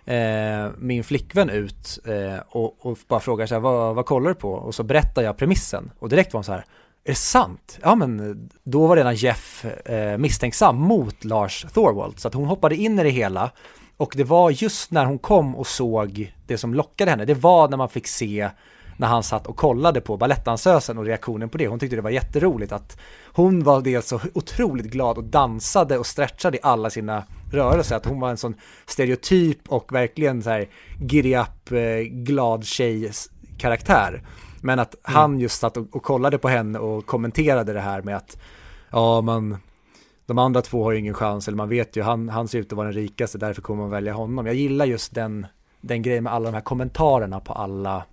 eh, min flickvän ut eh, och, och bara frågar så här, vad, vad kollar du på? Och så berättar jag premissen och direkt var hon så här, är det sant? Ja men då var redan Jeff eh, misstänksam mot Lars Thorwald så att hon hoppade in i det hela och det var just när hon kom och såg det som lockade henne, det var när man fick se när han satt och kollade på balettdansösen och reaktionen på det. Hon tyckte det var jätteroligt att hon var dels så otroligt glad och dansade och stretchade i alla sina rörelser. Att hon var en sån stereotyp och verkligen så här giddy up, eh, glad tjej karaktär. Men att han just satt och, och kollade på henne och kommenterade det här med att ja, man de andra två har ju ingen chans, eller man vet ju, han, han ser ut att vara den rikaste, därför kommer man välja honom. Jag gillar just den, den grejen med alla de här kommentarerna på alla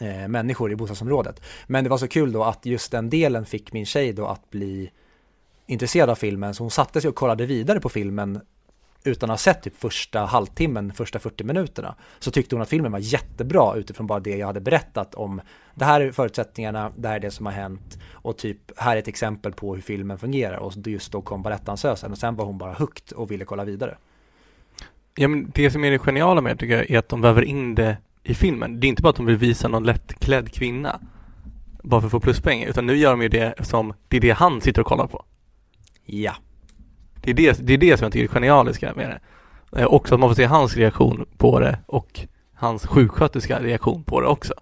eh, människor i bostadsområdet. Men det var så kul då att just den delen fick min tjej då att bli intresserad av filmen, så hon satte sig och kollade vidare på filmen utan att ha sett typ första halvtimmen, första 40 minuterna, så tyckte hon att filmen var jättebra utifrån bara det jag hade berättat om det här är förutsättningarna, det här är det som har hänt och typ här är ett exempel på hur filmen fungerar och just då kom balettdansösen och sen var hon bara högt och ville kolla vidare. Ja, men det som är det geniala med det tycker jag är att de väver in det i filmen. Det är inte bara att de vill visa någon lättklädd kvinna bara för att få pluspoäng, utan nu gör de ju det eftersom det är det han sitter och kollar på. Ja. Det är det, det, är det som jag tycker är genialiska med det. Eh, också att man får se hans reaktion på det och hans sjuksköterska reaktion på det också.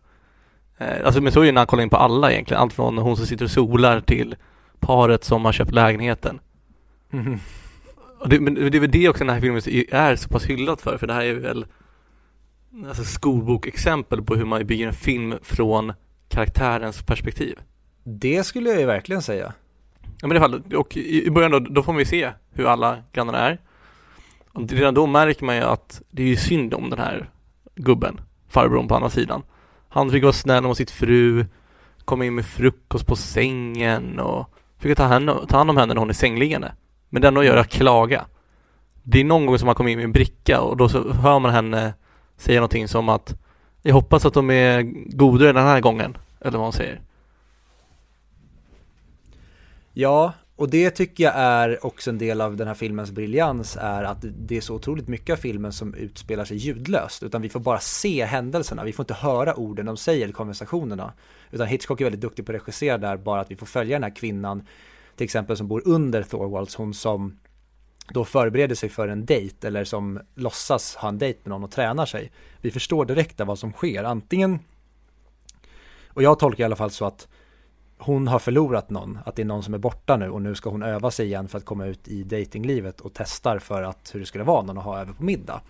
Eh, alltså men så är det när han kollar in på alla egentligen, allt från hon som sitter och solar till paret som har köpt lägenheten. Och det, men det är väl det också den här filmen är så pass hyllad för, för det här är väl alltså skolbokexempel på hur man bygger en film från karaktärens perspektiv. Det skulle jag ju verkligen säga. Ja men i alla fall, och i början då, då får vi se hur alla grannarna är. Och redan då märker man ju att det är ju synd om den här gubben, farbrorn på andra sidan. Han fick vara snäll mot sitt fru, komma in med frukost på sängen och fick ta hand, ta hand om henne när hon är sängliggande. Men det enda hon gör är att klaga. Det är någon gång som han kommer in med en bricka och då så hör man henne säga någonting som att jag hoppas att de är godare den här gången, eller vad hon säger. Ja, och det tycker jag är också en del av den här filmens briljans är att det är så otroligt mycket av filmen som utspelar sig ljudlöst utan vi får bara se händelserna, vi får inte höra orden de säger, konversationerna utan Hitchcock är väldigt duktig på att regissera där bara att vi får följa den här kvinnan till exempel som bor under Thorwalds, hon som då förbereder sig för en dejt eller som låtsas ha en dejt med någon och tränar sig. Vi förstår direkt vad som sker, antingen och jag tolkar i alla fall så att hon har förlorat någon, att det är någon som är borta nu och nu ska hon öva sig igen för att komma ut i datinglivet och testar för att hur det skulle vara någon att ha över på middag.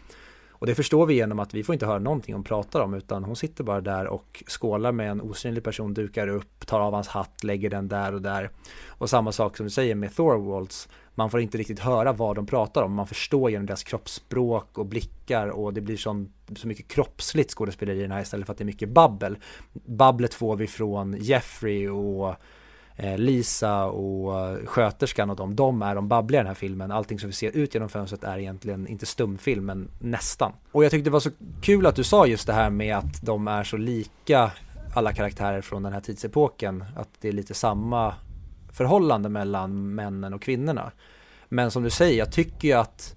Och det förstår vi genom att vi får inte höra någonting hon pratar om utan hon sitter bara där och skålar med en osynlig person, dukar upp, tar av hans hatt, lägger den där och där. Och samma sak som du säger med Thorwalds, man får inte riktigt höra vad de pratar om, man förstår genom deras kroppsspråk och blickar och det blir sån, så mycket kroppsligt skådespeleri i den här istället för att det är mycket babbel. Babblet får vi från Jeffrey och eh, Lisa och eh, sköterskan och de, de är de babbliga i den här filmen. Allting som vi ser ut genom fönstret är egentligen inte stumfilm, men nästan. Och jag tyckte det var så kul att du sa just det här med att de är så lika alla karaktärer från den här tidsepoken, att det är lite samma förhållande mellan männen och kvinnorna. Men som du säger, jag tycker ju att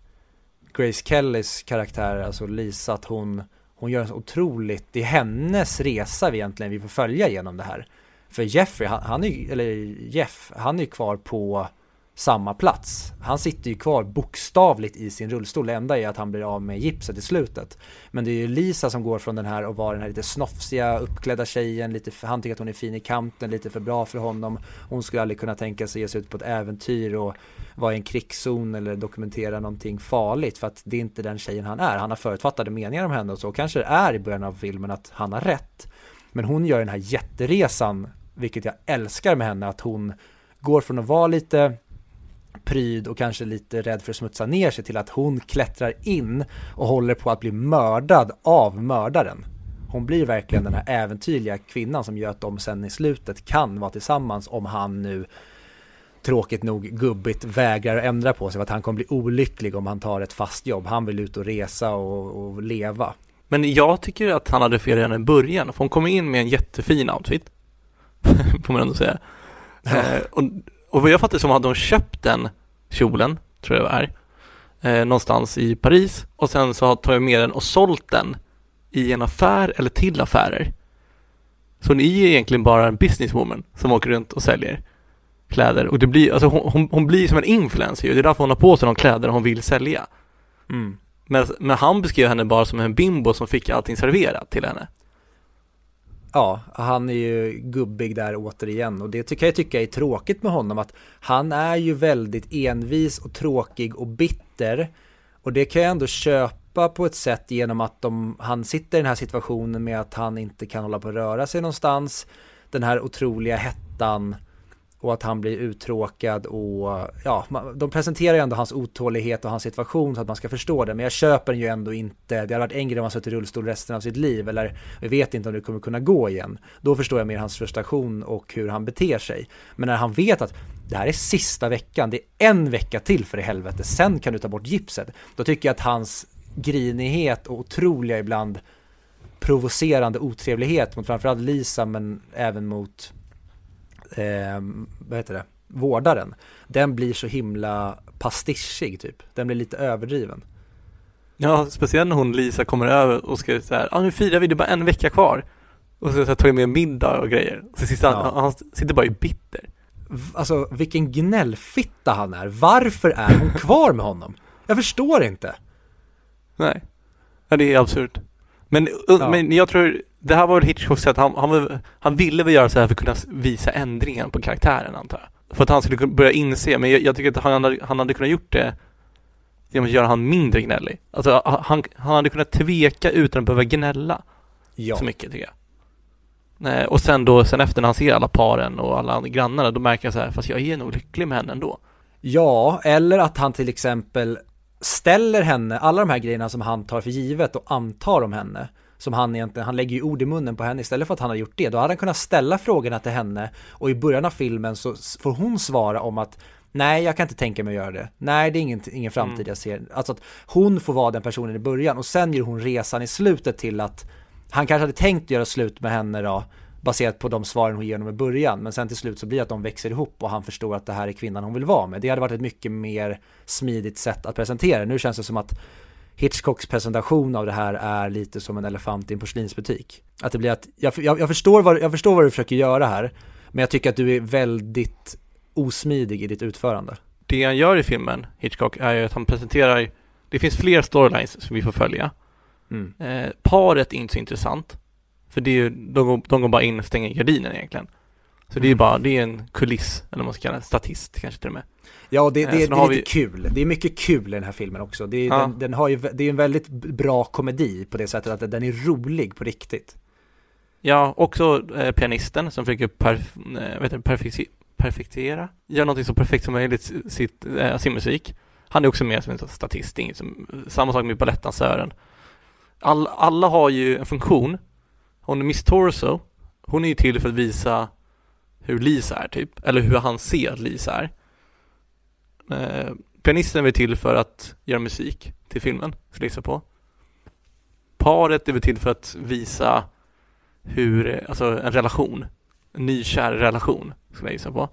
Grace Kellys karaktär, alltså Lisa, att hon, hon gör en så otroligt, det är hennes resa vi egentligen vi får följa genom det här. För Jeffrey, han, han är ju, eller Jeff, han är ju kvar på samma plats. Han sitter ju kvar bokstavligt i sin rullstol. Det enda är att han blir av med gipset i slutet. Men det är ju Lisa som går från den här och var den här lite snofsiga, uppklädda tjejen. Lite, för- han tycker att hon är fin i kanten, lite för bra för honom. Hon skulle aldrig kunna tänka sig ge sig ut på ett äventyr och vara i en krigszon eller dokumentera någonting farligt. För att det är inte den tjejen han är. Han har förutfattade meningar om henne och så kanske det är i början av filmen att han har rätt. Men hon gör den här jätteresan, vilket jag älskar med henne, att hon går från att vara lite pryd och kanske lite rädd för att smutsa ner sig till att hon klättrar in och håller på att bli mördad av mördaren. Hon blir verkligen den här äventyrliga kvinnan som gör att de sen i slutet kan vara tillsammans om han nu tråkigt nog gubbigt vägrar att ändra på sig för att han kommer bli olycklig om han tar ett fast jobb. Han vill ut och resa och, och leva. Men jag tycker att han hade fel redan i början, för hon kommer in med en jättefin outfit. får man ändå säga. Eh, och, och vad jag fattar som hade hon köpt den kjolen, tror jag det är, eh, någonstans i Paris och sen så har tagit med den och sålt den i en affär eller till affärer. Så hon är egentligen bara en businesswoman som åker runt och säljer kläder och det blir, alltså hon, hon, hon blir som en influencer ju. det är därför hon har på sig de kläder hon vill sälja. Mm. Men, men han beskrev henne bara som en bimbo som fick allting serverat till henne. Ja, han är ju gubbig där återigen. Och det tycker jag tycka är tråkigt med honom att han är ju väldigt envis och tråkig och bitter. Och det kan jag ändå köpa på ett sätt genom att de, han sitter i den här situationen med att han inte kan hålla på att röra sig någonstans. Den här otroliga hettan och att han blir uttråkad och ja, de presenterar ju ändå hans otålighet och hans situation så att man ska förstå det. Men jag köper den ju ändå inte. Det hade varit en grej om han suttit i rullstol resten av sitt liv eller vi vet inte om det kommer kunna gå igen. Då förstår jag mer hans frustration och hur han beter sig. Men när han vet att det här är sista veckan, det är en vecka till för i helvete, sen kan du ta bort gipset. Då tycker jag att hans grinighet och otroliga ibland provocerande otrevlighet mot framförallt Lisa men även mot eh, vad heter det, vårdaren, den blir så himla pastischig typ. Den blir lite överdriven. Ja, speciellt när hon Lisa kommer över och ska så här, ja ah, nu firar vi, det är bara en vecka kvar. Och så, så tar med middag och grejer. Så sitter han, Ja. han sitter bara i bitter. Alltså vilken gnällfitta han är. Varför är hon kvar med honom? Jag förstår inte. Nej, ja, det är absurt. Men, Ja. men jag tror, det här var väl Hitchcocks sätt, han, han, han ville väl göra så här för att kunna visa ändringen på karaktären antar jag. För att han skulle börja inse, men jag, jag tycker att han hade, han hade kunnat gjort det genom att göra han mindre gnällig. Alltså han, han hade kunnat tveka utan att behöva gnälla. Ja. så mycket tycker jag. Nej, och sen då, sen efter när han ser alla paren och alla andra grannarna, då märker jag så här, fast jag är nog lycklig med henne ändå. Ja, eller att han till exempel ställer henne, alla de här grejerna som han tar för givet och antar om henne, som han egentligen, han lägger ju ord i munnen på henne istället för att han har gjort det, då hade han kunnat ställa frågorna till henne och i början av filmen så får hon svara om att Nej, jag kan inte tänka mig att göra det. Nej, det är ingen, ingen framtid jag ser. Alltså att hon får vara den personen i början och sen gör hon resan i slutet till att han kanske hade tänkt göra slut med henne då, baserat på de svaren hon ger honom i början. Men sen till slut så blir det att de växer ihop och han förstår att det här är kvinnan hon vill vara med. Det hade varit ett mycket mer smidigt sätt att presentera. Nu känns det som att Hitchcocks presentation av det här är lite som en elefant i en porslinsbutik. Att det blir att, jag, jag, jag, förstår vad, jag förstår vad du försöker göra här, men jag tycker att du är väldigt osmidig i ditt utförande. Det han gör i filmen, Hitchcock, är ju att han presenterar, det finns fler storylines som vi får följa. Mm. Eh, paret är inte så intressant, för det är ju, de, går- de går bara in och stänger gardinen egentligen. Så det är bara, det är en kuliss, eller vad man ska kalla det, statist kanske till och med. Ja, det, Eh, det, så det är lite vi- kul. Det är mycket kul i den här filmen också. Det är, Ja. den, den har ju, det är en väldigt bra komedi på det sättet att den är rolig på riktigt. Ja, också eh, pianisten som försöker perf eh, vet du, perfekti- perfektera, göra något så perfekt som möjligt i sitt, eh, sin musik. Han är också med som en statist, som, samma sak med balettdansören. All, alla har ju en funktion. Hon Miss Torso, hon är ju till för att visa hur Lisa är typ, eller hur han ser att Lisa är. Eh, pianisten är väl till för att göra musik till filmen, skulle jag gissa på. Paret är väl till för att visa hur, alltså en relation, en nykär relation, skulle jag gissa på.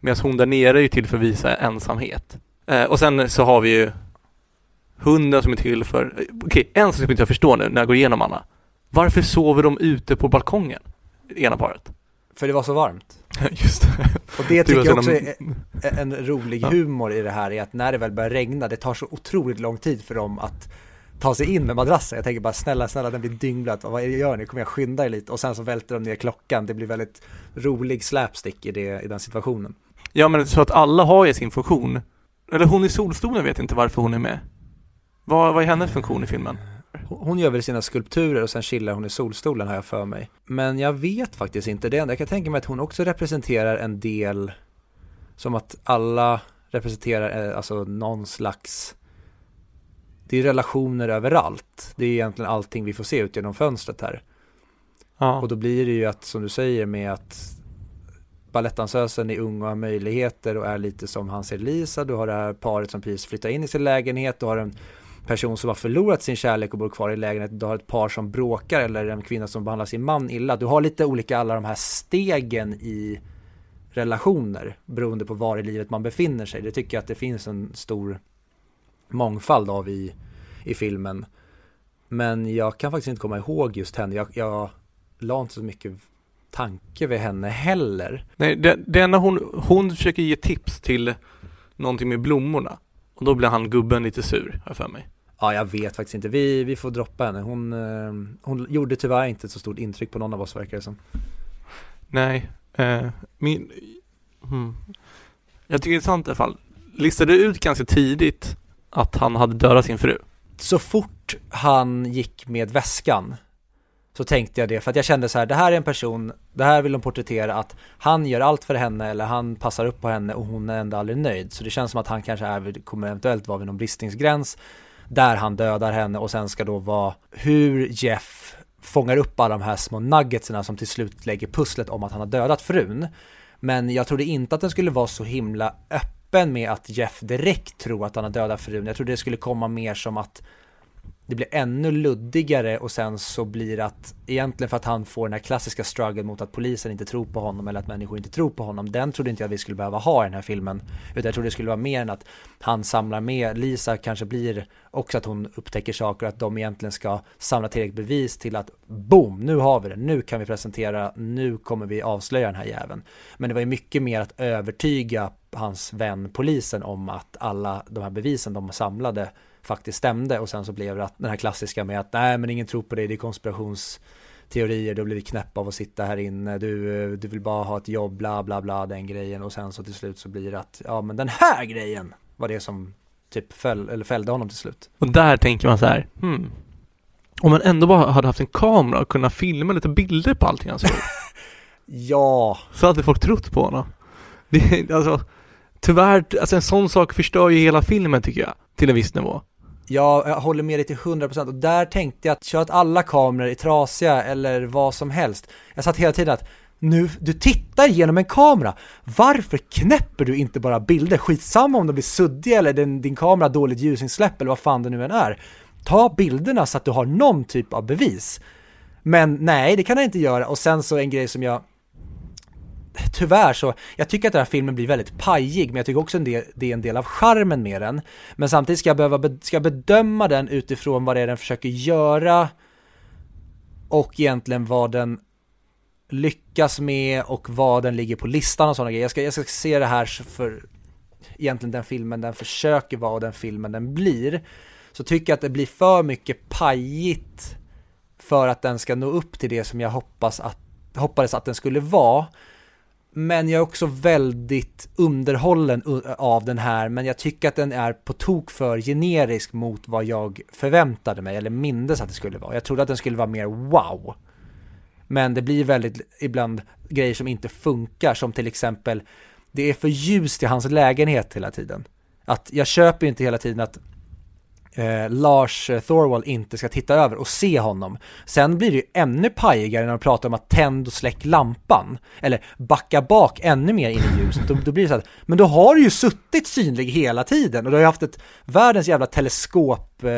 Medan hon där nere är ju till för att visa ensamhet. Eh, och sen så har vi ju hunden som är till för, okej, okej, en sak som inte jag förstår nu när jag går igenom alla. Varför sover de ute på balkongen? Ena paret. För det var så varmt. Just det. Och det tycker jag så också är en rolig humor i det här är att när det väl börjar regna, det tar så otroligt lång tid för dem att ta sig in med madrassen. Jag tänker bara snälla, snälla den blir dyngblöt. Vad gör ni? Kommer jag skynda er lite? Och sen så välter de ner klockan. Det blir väldigt rolig slapstick i, det, i den situationen. Ja men så att alla har ju sin funktion. Eller hon i solstolen vet inte varför hon är med. Vad, vad är hennes funktion i filmen? Hon gör väl sina skulpturer och sen chillar hon i solstolen har jag för mig. Men jag vet faktiskt inte. Det enda jag kan tänka mig att hon också representerar en del som att alla representerar eh, alltså någon slags det är relationer överallt. Det är egentligen allting vi får se ut genom fönstret här. Ja. Och då blir det ju att, som du säger, med att balettdansösen är ung och har möjligheter och är lite som han ser Lisa. Du har det här paret som precis flyttar in i sin lägenhet. Du har en person som har förlorat sin kärlek och bor kvar i lägenheten. Du har ett par som bråkar eller en kvinna som behandlar sin man illa. Du har lite olika alla de här stegen i relationer beroende på var i livet man befinner sig. Det tycker jag att det finns en stor mångfald av i, i filmen. Men jag kan faktiskt inte komma ihåg just henne. Jag, jag la inte så mycket tanke vid henne heller. Nej, det, det enda hon, hon försöker ge tips till någonting med blommorna. Och då blir han gubben lite sur, har för mig. Ja, jag vet faktiskt inte. Vi, vi får droppa henne. Hon, eh, hon gjorde tyvärr inte så stort intryck på någon av oss verkar det som. Nej, eh, min... Hmm. Jag tycker det är sant i alla fall. Listade ut ganska tidigt att han hade dödat sin fru. Så fort han gick med väskan så tänkte jag det, för att jag kände så här, det här är en person, det här vill de porträttera att han gör allt för henne eller han passar upp på henne och hon är ändå aldrig nöjd. Så det känns som att han kanske är, vid- kommer eventuellt vara vid någon bristningsgräns där han dödar henne och sen ska då vara hur Jeff fångar upp alla de här små nuggetserna som till slut lägger pusslet om att han har dödat frun. Men jag trodde inte att den skulle vara så himla öppen med att Jeff direkt tror att han har dödat frun. Jag trodde det skulle komma mer som att det blir ännu luddigare och sen så blir det att egentligen för att han får den här klassiska struggle mot att polisen inte tror på honom eller att människor inte tror på honom. Den trodde inte jag vi skulle behöva ha i den här filmen. Utan jag trodde det skulle vara mer än att han samlar med, Lisa kanske blir också att hon upptäcker saker och att de egentligen ska samla tillräckligt bevis till att boom, nu har vi det, nu kan vi presentera, nu kommer vi avslöja den här jäveln. Men det var ju mycket mer att övertyga hans vän polisen om att alla de här bevisen de samlade faktiskt stämde och sen så blev det att den här klassiska med att nej men ingen tror på dig, det är konspirationsteorier, du har blivit knäpp av att sitta här inne, du, du vill bara ha ett jobb, bla bla bla den grejen och sen så till slut så blir det att ja men den här grejen var det som typ föll, eller fällde honom till slut. Och där tänker man så här, hmm. Om man ändå bara hade haft en kamera och kunnat filma lite bilder på allting han såg. Ja, så hade folk trott på honom. Det, alltså, tyvärr, alltså en sån sak förstör ju hela filmen tycker jag. Till en viss nivå. Jag håller med dig till 100% och där tänkte jag att kör att alla kameror är trasiga eller vad som helst. Jag satt hela tiden att nu, du tittar genom en kamera. Varför knäpper du inte bara bilder? Skitsamma om de blir suddiga eller din, din kamera har dåligt ljusinsläpp eller vad fan det nu än är. Ta bilderna så att du har någon typ av bevis. Men nej, det kan jag inte göra. Och sen så en grej som jag tyvärr så, jag tycker att den här filmen blir väldigt pajig, men jag tycker också att det, är en del av charmen med den. Men samtidigt ska jag behöva ska jag bedöma den utifrån vad det är den försöker göra och egentligen vad den lyckas med och vad den ligger på listan och sådana grejer. Jag ska, jag ska se det här för egentligen den filmen den försöker vara och den filmen den blir. Så tycker jag att det blir för mycket pajigt för att den ska nå upp till det som jag hoppas att, hoppades att den skulle vara. Men jag är också väldigt underhållen av den här, men jag tycker att den är på tok för generisk mot vad jag förväntade mig, eller mindes att det skulle vara. Jag trodde att den skulle vara mer wow. Men det blir väldigt ibland grejer som inte funkar, som till exempel, det är för ljust i hans lägenhet hela tiden. Att jag köper ju inte hela tiden att eh, Lars Thorwall Thorwald inte ska titta över och se honom. Sen blir det ju ännu pajigare när de pratar om att tänd och släck lampan. Eller backa bak ännu mer in i ljuset. Då, då blir det så att men då har du ju suttit synlig hela tiden och du har ju haft ett världens jävla teleskop eh,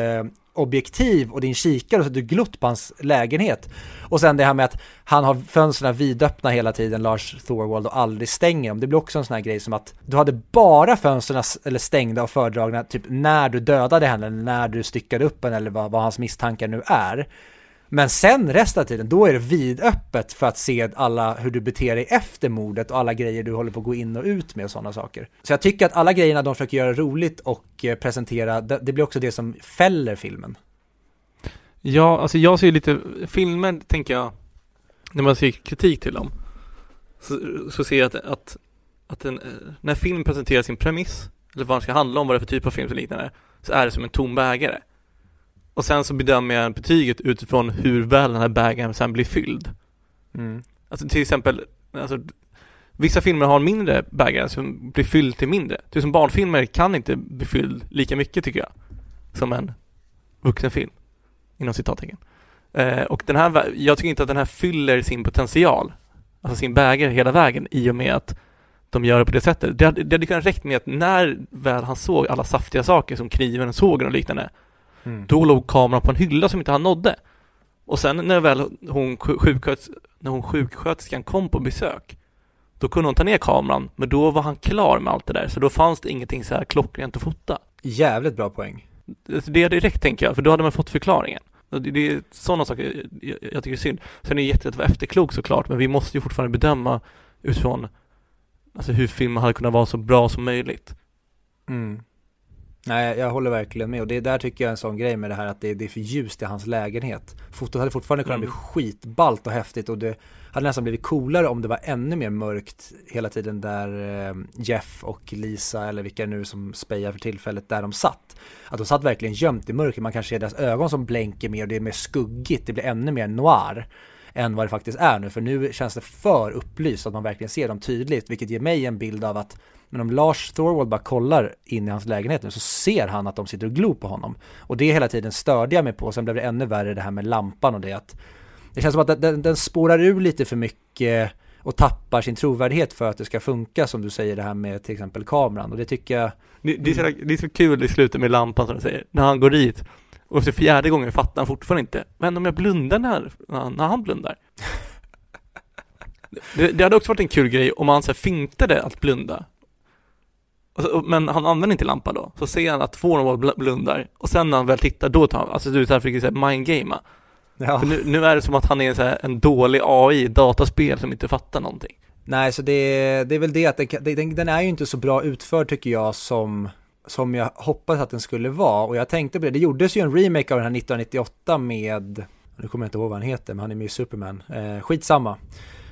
objektiv och din kikare och så har du glott på hans lägenhet. Och sen det här med att han har fönstren vidöppna hela tiden, Lars Thorwald, och aldrig stänger dem. Det blir också en sån här grej som att du hade bara fönstren eller stängda och fördragna typ när du dödade henne, eller när du styckade upp henne eller vad, vad hans misstankar nu är. Men sen resten av tiden, då är det vidöppet för att se alla, hur du beter dig efter mordet och alla grejer du håller på att gå in och ut med och sådana saker. Så jag tycker att alla grejerna de försöker göra roligt och eh, presentera, det, blir också det som fäller filmen. Ja, alltså jag ser ju lite filmer, tänker jag, när man ser kritik till dem, så, så ser jag att, att, att en, eh, när film presenterar sin premiss, eller vad den ska handla om, vad det är för typ av film och liknande, så är det som en tom bägare. Och sen så bedömer jag betyget utifrån hur väl den här bägaren sen blir fylld. Alltså till exempel, alltså, vissa filmer har mindre bägare som blir fylld till mindre. Till som barnfilmer kan inte bli fylld lika mycket tycker jag, som en vuxenfilm. Inom citattecken. Eh, och den här, jag tycker inte att den här fyller sin potential, alltså sin bägare hela vägen i och med att de gör det på det sättet. Det hade, det hade kunnat räckt med att när väl han såg alla saftiga saker som kniven och sågen och liknande, Mm. då låg kameran på en hylla som inte han nådde. Och sen när väl hon, sjuk- sjuksköts, när hon sjuksköterskan kom på besök, då kunde hon ta ner kameran, men då var han klar med allt det där, så då fanns det ingenting så här klockrent att fota. Jävligt bra poäng. Alltså, Det är direkt tänker jag, för då hade man fått förklaringen. Det är sådana saker jag, jag tycker är synd. Sen är det jättelätt att vara efterklok såklart, men vi måste ju fortfarande bedöma utifrån alltså hur filmen hade kunnat vara så bra som möjligt. Mm. Nej, jag håller verkligen med och det där tycker jag är en sån grej med det här att det, det är för ljust i hans lägenhet. Fotot hade fortfarande kunnat Mm. bli skitballt och häftigt och det hade nästan blivit coolare om det var ännu mer mörkt hela tiden där eh, Jeff och Lisa eller vilka nu som spejar för tillfället där de satt. Att de satt verkligen gömt i mörker, man kan se deras ögon som blänker mer och det är mer skuggigt, det blir ännu mer noir än vad det faktiskt är nu, för nu känns det för upplyst att man verkligen ser dem tydligt, vilket ger mig en bild av att men om Lars Thorwald bara kollar in i hans lägenhet nu så ser han att de sitter och glor på honom. Och det hela tiden störde jag mig på, sen blev det ännu värre det här med lampan och det att det känns som att den, den spårar ur lite för mycket och tappar sin trovärdighet för att det ska funka som du säger det här med till exempel kameran. Och det tycker jag Det, det, är så, det är så kul i slutet med lampan som du säger, när han går dit och efter fjärde gången fattar han fortfarande inte, men om jag blundar när, när han blundar? Det, det hade också varit en kul grej om han så här fintade att blunda. Och så- Men han använder inte lampan då, så ser han att Thorwald bl- blundar och sen när han väl tittar då tar han, alltså du är så här att mindgamea. ja. För nu, nu är det som att han är så här en dålig AI, dataspel som inte fattar någonting. Nej, så det, det är väl det att den, den, den är ju inte så bra utförd tycker jag som, som jag hoppades att den skulle vara. Och jag tänkte på det, det gjordes ju en remake av den här 1998 med, nu kommer jag inte ihåg vad han heter, men han är med i Superman. Eh, skitsamma.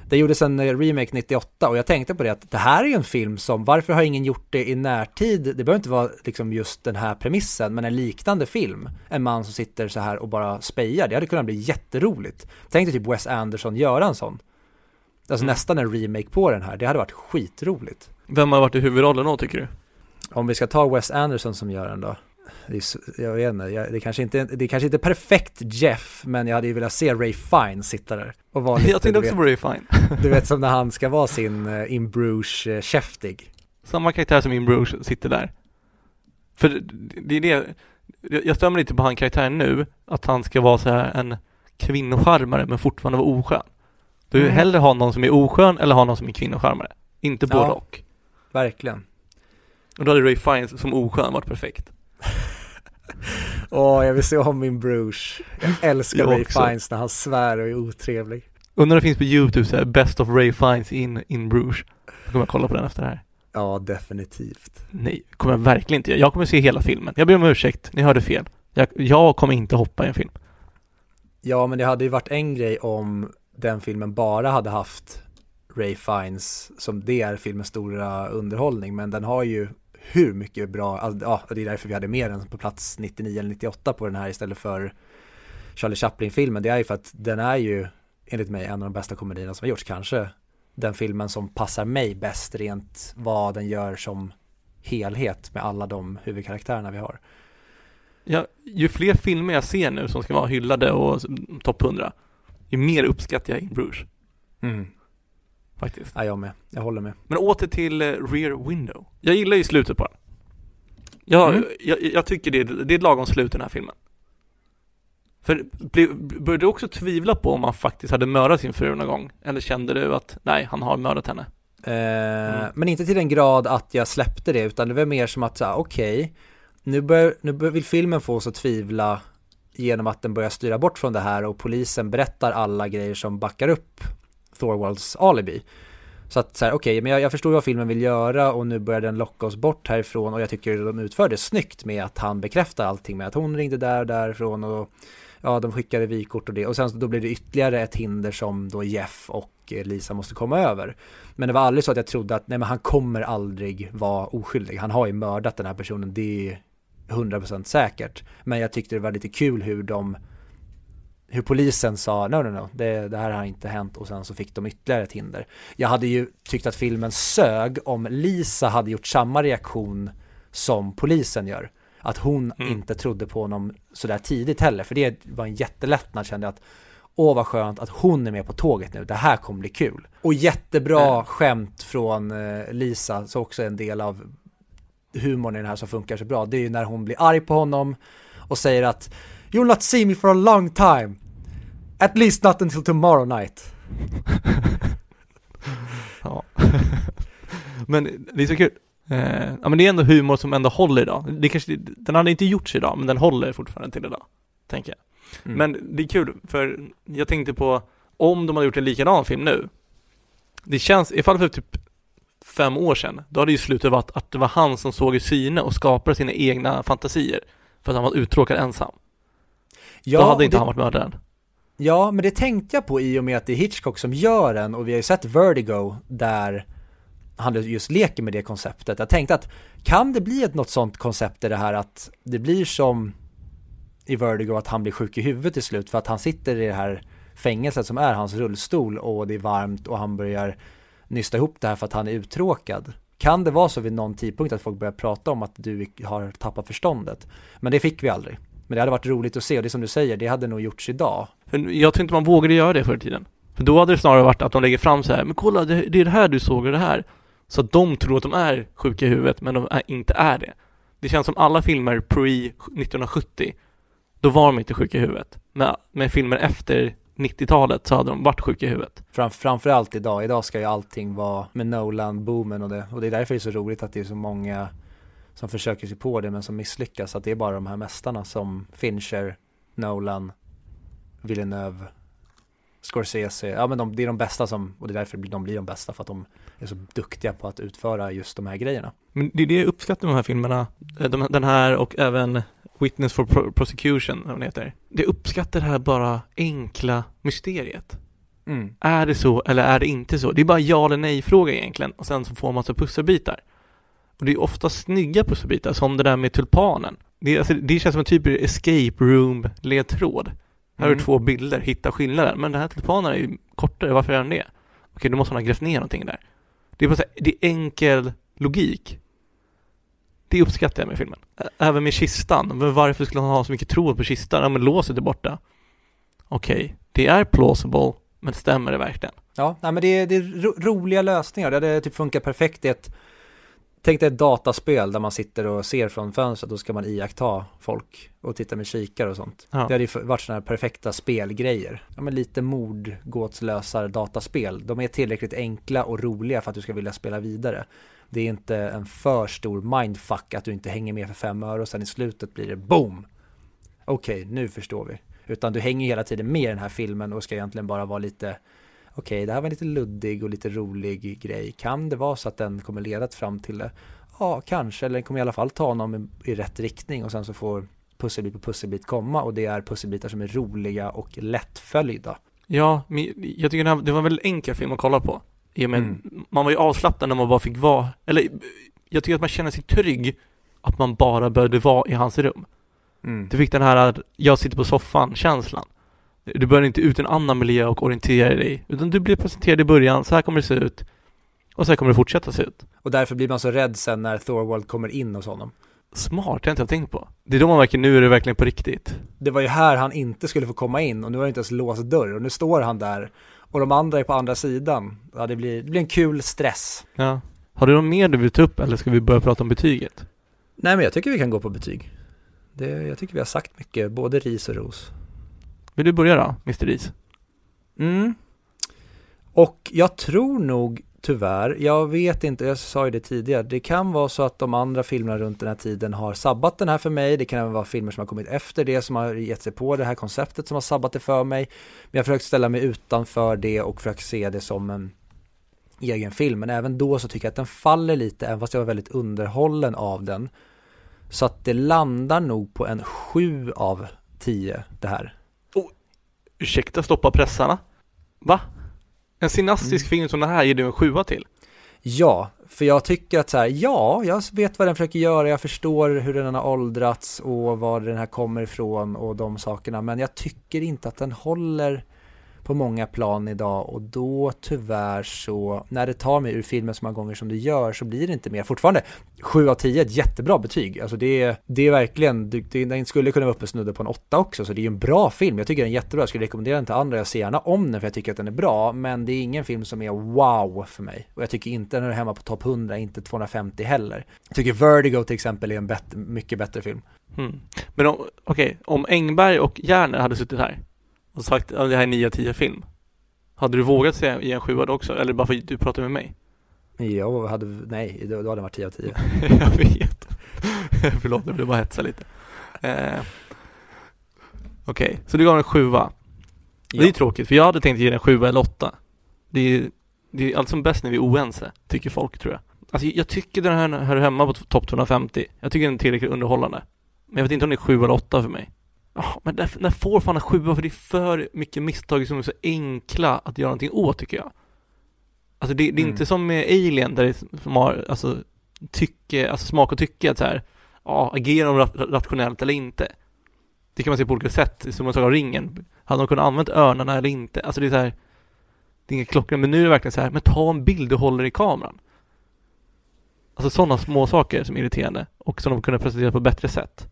Det gjordes en eh, remake 98 och jag tänkte på det att det här är ju en film som, varför har ingen gjort det i närtid? Det behöver inte vara liksom just den här premissen, men en liknande film. En man som sitter så här och bara spejar, det hade kunnat bli jätteroligt. Tänk dig typ Wes Anderson göra en sån. Alltså Mm. nästan en remake på den här, det hade varit skitroligt. Vem har varit i huvudrollen då tycker du? Om vi ska ta Wes Anderson som gör den då. Det är, jag vet inte, jag, det, kanske inte, det är kanske inte perfekt Jeff, men jag hade ju velat se Ray Fiennes sitta där. Och vara lite, Jag tänkte också på Ray Fine. du vet som när han ska vara sin uh, in Bruges uh, käftig. Samma karaktär som In Bruce sitter där. För det, det är det, jag jag stämmer lite på han karaktären nu, att han ska vara så här en kvinnocharmare men fortfarande vara oskön. Du vill Mm. hellre ha någon som är oskön eller ha någon som är kvinnocharmare. Inte Ja. både och. Verkligen. Och då hade Ray Fiennes som oskön varit perfekt. Åh, jag vill se om min Bruges. Jag älskar Jag Ray också. Fiennes när han svär och är otrevlig. Undrar om det finns på YouTube så här, Best of Ray Fiennes in, in Bruges. Jag kommer kolla på den efter det här. Ja, definitivt. Nej, kommer jag verkligen inte. Jag kommer se hela filmen. Jag ber om ursäkt, ni hörde fel. Jag, jag kommer inte hoppa i en film. Ja, men det hade ju varit en grej om den filmen bara hade haft Ray Fiennes som det är filmens stora underhållning men den har ju hur mycket bra, ja det är därför vi hade mer än på plats 99 eller 98 på den här istället för Charlie Chaplin-filmen. Det är ju för att den är ju enligt mig en av de bästa komedierna som har gjorts, kanske den filmen som passar mig bäst rent vad den gör som helhet med alla de huvudkaraktärerna vi har. Ja, ju fler filmer jag ser nu som ska vara hyllade och topp 100, ju mer uppskattar jag In Bruges, Mm. Faktiskt. Ja, jag med. Jag håller med. Men åter till eh, Rear Window. Jag gillar ju slutet på den. Jag, Mm. jag, jag tycker det är, det är ett lagom slut i den här filmen. För började du också tvivla på om han faktiskt hade mördat sin fru någon gång? Eller kände du att nej, han har mördat henne? Eh, Mm. Men inte till den grad att jag släppte det, utan det var mer som att okej, nu, bör, nu bör, vill filmen få oss att tvivla genom att den börjar styra bort från det här och polisen berättar alla grejer som backar upp Thorwalds alibi. Så att så här, okej, men jag, jag förstår vad filmen vill göra och nu börjar den locka oss bort härifrån och jag tycker de utför det snyggt med att han bekräftar allting med att hon ringde där och därifrån och ja, de skickade vykort och det och sen då blir det ytterligare ett hinder som då Jeff och eh, Lisa måste komma över. Men det var aldrig så att jag trodde att nej men han kommer aldrig vara oskyldig. Han har ju mördat den här personen, det är 100% säkert. Men jag tyckte det var lite kul hur de hur polisen sa no no no, det, det här har inte hänt och sen så fick de ytterligare ett hinder. Jag hade ju tyckt att filmen sög om Lisa hade gjort samma reaktion som polisen gör. Att hon Mm. inte trodde på honom sådär tidigt heller, för det var en jättelättnad kände jag att Åh vad skönt att hon är med på tåget nu, det här kommer bli kul. Och jättebra Mm. skämt från eh, Lisa, så också en del av humorn i den här som funkar så bra. Det är ju när hon blir arg på honom och säger att You'll not see me for a long time. At least not until tomorrow night. Ja. men det är så kul. Eh, ja men det är ändå humor som ändå håller idag. Det kanske, den hade inte gjorts idag, men den håller fortfarande till idag. Tänker jag. Mm. Men det är kul, för jag tänkte på om de hade gjort en likadan film nu. Det känns, ifall för typ fem år sedan, då hade ju slutet varit att det var han som såg i syne och skapade sina egna fantasier. För att han var uttråkad ensam. ja, då hade inte det, han varit mördaren ja, men det tänkte jag på i och med att det är Hitchcock som gör den och vi har ju sett Vertigo där han just leker med det konceptet. Jag tänkte att kan det bli ett något sånt koncept i det här att det blir som i Vertigo att han blir sjuk i huvudet till slut för att han sitter i det här fängelset som är hans rullstol och det är varmt och han börjar nysta ihop det här för att han är uttråkad. Kan det vara så vid någon tidpunkt att folk börjar prata om att du har tappat förståndet? Men det fick vi aldrig. Men det hade varit roligt att se och det som du säger, det hade nog gjorts idag. Jag tror inte man vågade göra det förr i tiden. För då hade det snarare varit att de lägger fram så här, men kolla det, det är det här du såg och det här. Så att de tror att de är sjuka i huvudet, men de är, inte är det. Det känns som alla filmer pre-1970, då var de inte sjuka i huvudet. Men med filmer efter 90-talet så hade de varit sjuka i huvudet. Fram, framförallt idag, idag ska ju allting vara med Nolan-boomen och det. Och det är därför det är så roligt att det är så många som försöker sig på det men som misslyckas. Att det är bara de här mästarna som Fincher, Nolan, Villeneuve, Scorsese. Ja men de, det är de bästa som, och det är därför de blir de bästa för att de är så duktiga på att utföra just de här grejerna. Men det är det jag uppskattar med de här filmerna, Eh, de, den här och även Witness for Pro- Prosecution, vad den heter. Det uppskattar det här bara enkla mysteriet. Mm. Är det så eller är det inte så? Det är bara ja eller nej fråga egentligen och sen så får man massa pusselbitar. Och det är ofta snygga pusselbitar som det där med tulpanen. Det, alltså, det känns som en typ av escape room ledtråd. Här har Mm. du två bilder, hitta skillnaden. Men den här tulpanen är ju kortare, varför är den det? Okej, då måste man ha grävt ner någonting där. Det är bara så här, det är enkel logik. Det uppskattar jag med filmen. Även med kistan. Men varför skulle han ha så mycket tråd på kistan? Ja, men låset är borta. Okej, det är plausible, men stämmer det verkligen? Ja, nej, men det är, det är ro, roliga lösningar. Det hade typ funkat perfekt i ett Tänk dig ett dataspel där man sitter och ser från fönstret, då ska man iaktta folk och titta med kikare och sånt. Ja. Det hade ju varit sådana här perfekta spelgrejer. Ja men lite mordgåtslösar dataspel. De är tillräckligt enkla och roliga för att du ska vilja spela vidare. Det är inte en för stor mindfuck att du inte hänger med för fem öre och sen i slutet blir det boom! Okej, nu förstår vi. Utan du hänger hela tiden med i den här filmen och ska egentligen bara vara lite Okej, det här var en lite luddig och lite rolig grej. Kan det vara så att den kommer leda fram till det? Ja, kanske. Eller den kommer i alla fall ta honom i, i rätt riktning och sen så får pusselbit på pusselbit komma och det är pusselbitar som är roliga och lättföljda. Ja, men jag tycker den här, det var en väldigt enkel film att kolla på. I och med, Mm. Man var ju avslappnad när man bara fick vara, eller jag tycker att man känner sig trygg att man bara behövde vara i hans rum. Mm. Du fick den här jag sitter på soffan-känslan. Du började inte ut i en annan miljö och orientera dig, utan du blev presenterad i början, så här kommer det se ut. Och så här kommer det fortsätta se ut. Och därför blir man så rädd sen när Thorwald kommer in hos honom. Smart, det har inte jag tänkt på. Det är då man märker, nu är det verkligen på riktigt. Det var ju här han inte skulle få komma in och nu har det inte ens låst dörr och nu står han där och de andra är på andra sidan. Ja, det blir, det blir en kul stress. Ja. Har du något mer du vill ta upp eller ska vi börja prata om betyget? Nej, men jag tycker vi kan gå på betyg. Det, jag tycker vi har sagt mycket, både ris och ros. Vill du börja då, Mr. Ris? Mm. Och jag tror nog tyvärr, jag vet inte, jag sa ju det tidigare, det kan vara så att de andra filmerna runt den här tiden har sabbat den här för mig. Det kan även vara filmer som har kommit efter det som har gett sig på det här konceptet som har sabbat det för mig. Men jag har försökt ställa mig utanför det och försökt se det som en egen film. Men även då så tycker jag att den faller lite, även fast jag var väldigt underhållen av den. Så att det landar nog på en 7 av 10 det här. Ursäkta, stoppa pressarna? Va? En cineastisk Mm. film som den här ger du en sjua till? Ja, för jag tycker att så här, ja, jag vet vad den försöker göra, jag förstår hur den har åldrats och var den här kommer ifrån och de sakerna, men jag tycker inte att den håller på många plan idag och då tyvärr så, när det tar mig ur filmen så många gånger som det gör så blir det inte mer. Fortfarande, 7 av 10 är ett jättebra betyg. Alltså det är, det är verkligen, det, den skulle kunna vara uppe snudde på en 8 också, så det är ju en bra film. Jag tycker den är jättebra, jag skulle rekommendera den till andra, jag ser gärna om den för jag tycker att den är bra, men det är ingen film som är wow för mig. Och jag tycker inte den är hemma på topp 100, inte 250 heller. Jag tycker Vertigo till exempel är en bet mycket bättre film. Mm. Men om, okej, om Engberg och Järner hade suttit här och sagt att det här är 9 av 10 film. Hade du vågat säga ge en sjua då också? Eller bara för att du pratar med mig? Jag hade, nej, då, hade den varit 10 av 10. jag vet. Förlåt, jag blev bara hetsa lite. Eh, Okej, så du gav den en sjua. Det är Ja. tråkigt, för jag hade tänkt ge den en sjua eller åtta. Det är, det är allt som bäst när vi är oense, tycker folk tror jag. Alltså jag tycker den här hör hemma på topp 250. Jag tycker den är tillräckligt underhållande. Men jag vet inte om det är sju eller åtta för mig. Men den, den får fan en sjua för det är för mycket misstag som är så enkla att göra någonting åt tycker jag. Alltså det, det är Mm. inte som med Alien där det som har, alltså tycke, alltså smak och tycke att så här, ja, agerar de ra- rationellt eller inte? Det kan man se på olika sätt, som man sa av ringen. Hade de kunnat använda örnarna eller inte? Alltså det är så här, det är inga klockor, men nu är det verkligen så här, men ta en bild och håller i kameran. Alltså sådana små saker som är irriterande och som de kunde presentera på ett bättre sätt.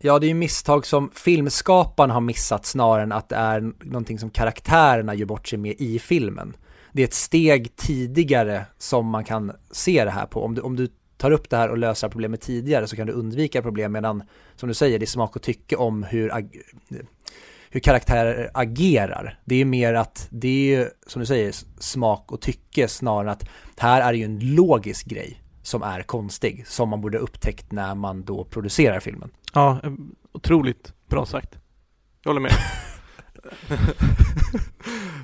Ja, det är ju misstag som filmskaparen har missat snarare än att det är någonting som karaktärerna gör bort sig med i filmen. Det är ett steg tidigare som man kan se det här på. Om du, om du tar upp det här och löser problemet tidigare så kan du undvika problem medan, som du säger, det är smak och tycke om hur, ag- hur karaktärer agerar. Det är mer att det är ju, som du säger, smak och tycke snarare än att här är det ju en logisk grej som är konstig, som man borde ha upptäckt när man då producerar filmen. Ja, eh, otroligt bra sagt. Jag håller med.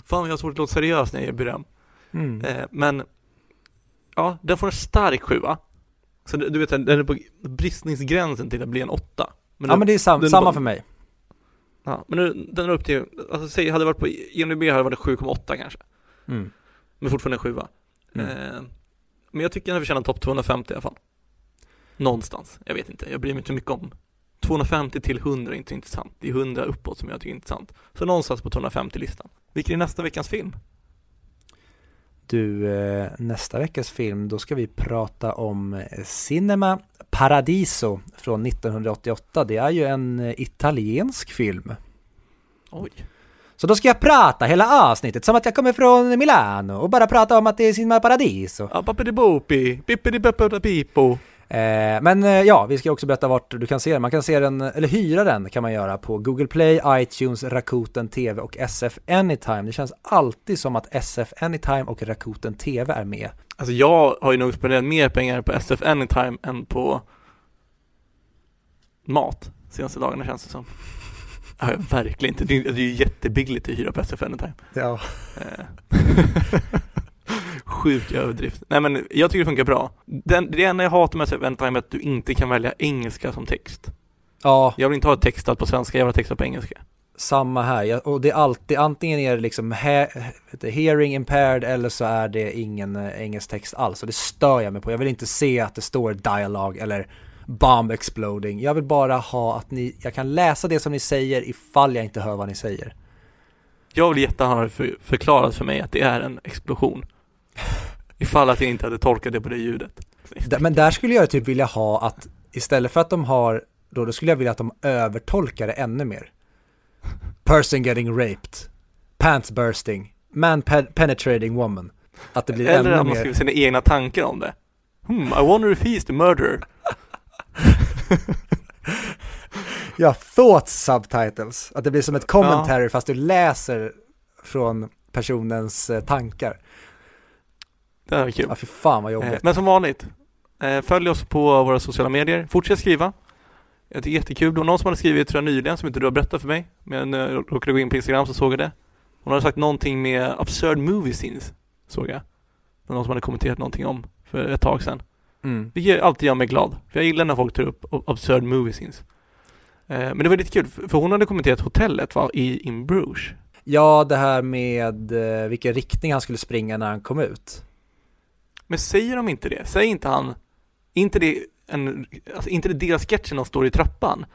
Fan, jag har svårt att låta seriös när jag ger beröm. Mm. Eh, men, ja, den får en stark sjua. Så du vet, den är på bristningsgränsen till att bli en åtta. Men ja men det är sam den samma var- för mig. Ja, men nu, den är upp till, alltså säg, hade varit på IMDB hade det varit 7,8 kanske. Mm. Men fortfarande en sjua. Mm. Eh, men jag tycker den förtjänar topp 250 i alla fall. Någonstans, jag vet inte, jag bryr mig inte mycket om 250 till 100 är inte intressant. Det är 100 uppåt som jag tycker är intressant. Så någonstans på 250-listan. Vilken är nästa veckans film? Du, eh, nästa veckas film, då ska vi prata om eh, Cinema Paradiso från 1988. Det är ju en eh, italiensk film. Oj. Så då ska jag prata hela avsnittet som att jag kommer från Milano och bara prata om att det är Cinema Paradiso. Ja, pappidi-bopi, pippidi-pippidi-pipo. Eh, men eh, ja, vi ska också berätta vart du kan se den. Man kan se den, eller hyra den kan man göra på Google Play, iTunes, Rakuten TV och SF Anytime. Det känns alltid som att SF Anytime och Rakuten TV är med. Alltså jag har ju nog spenderat mer pengar på SF Anytime än på mat senaste dagarna känns det som. Ja, verkligen inte. Det är det är ju jättebilligt att hyra på SF Anytime. Ja. Sjuk överdrift. Nej men jag tycker det funkar bra. Den, det enda jag hatar med SF Anytime är att du inte kan välja engelska som text. Ja, Jag vill inte ha textat på svenska, jag vill ha textat på engelska. Samma här, jag, och det är alltid, antingen är det liksom he, hearing impaired eller så är det ingen eh, engelsk text alls. Och det stör jag mig på. Jag vill inte se att det står dialog eller bomb exploding. Jag vill bara ha att ni, jag kan läsa det som ni säger ifall jag inte hör vad ni säger. Jag vill jättegärna för, förklarat för mig att det är en explosion. Ifall att jag inte hade tolkat det på det ljudet. Men där skulle jag typ vilja ha att istället för att de har, då, då skulle jag vilja att de övertolkar det ännu mer. Person getting raped, pants bursting, man pe- penetrating woman. Att det blir Eller ännu att man mer. skriver sina egna tankar om det. Hmm, I wonder if he's the murderer. Ja, thoughts subtitles. Att det blir som ett commentary fast du läser från personens eh, tankar. Det här var kul. Ja, fy fan vad Eh, jobbigt. Men som vanligt, eh, följ oss på våra sociala medier. Fortsätt skriva. Jag tycker det är jättekul. Det var någon som hade skrivit, tror jag nyligen, som inte du har berättat för mig. Men när jag råkade gå in på Instagram så såg jag det. Hon hade sagt någonting med absurd movie scenes, såg jag. Det var någon som hade kommenterat någonting om för ett tag sedan. Mm. Vilket alltid gör mig glad. För jag gillar när folk tar upp absurd movie scenes. Eh, Men det var lite kul, för för hon hade kommenterat hotellet va, i In Bruges. Ja, det här med eh, vilken riktning han skulle springa när han kom ut. Men säger de inte det? Säger inte han, inte det en, alltså inte det deras sketchen han står i trappan?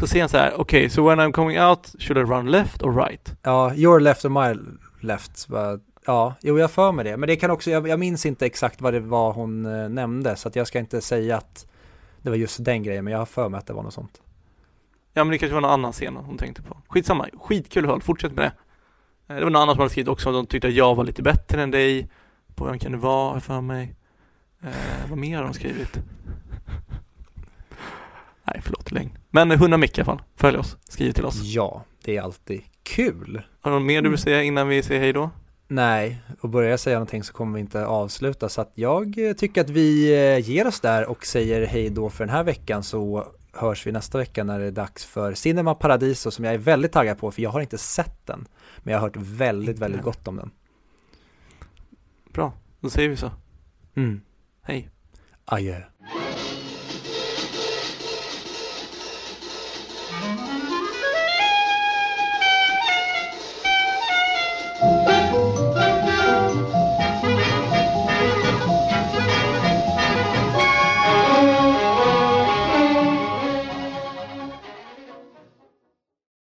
Så säger han så här, okej, so when I'm coming out, should I run left or right? Ja, your left or my left. Bara, Ja, jo jag för mig det. Men det kan också, jag, jag minns inte exakt vad det var hon eh, nämnde. Så att jag ska inte säga att det var just den grejen. Men jag har för mig att det var något sånt. Ja men det kanske var någon annan scen hon tänkte på. Skitsamma, skitkul håll, fortsätt med det. Eh, Det var någon annan som hade skrivit också, de tyckte att jag var lite bättre än dig. På vem kan det vara, har för mig. Eh, vad mer har de skrivit? Nej, förlåt, lögn. Men 100 mick i alla fall. Följ oss, skriv till oss. Ja, det är alltid kul. Har du något mer du vill säga innan vi säger hej då? Nej, och börjar jag säga någonting så kommer vi inte avsluta. Så att jag tycker att vi eh, ger oss där och säger hej då för den här veckan. Så hörs vi nästa vecka när det är dags för Cinema Paradiso som jag är väldigt taggad på för jag har inte sett den. Men jag har hört väldigt, väldigt gott om den. Bra, då säger vi så. Mm. Hej. Adjö.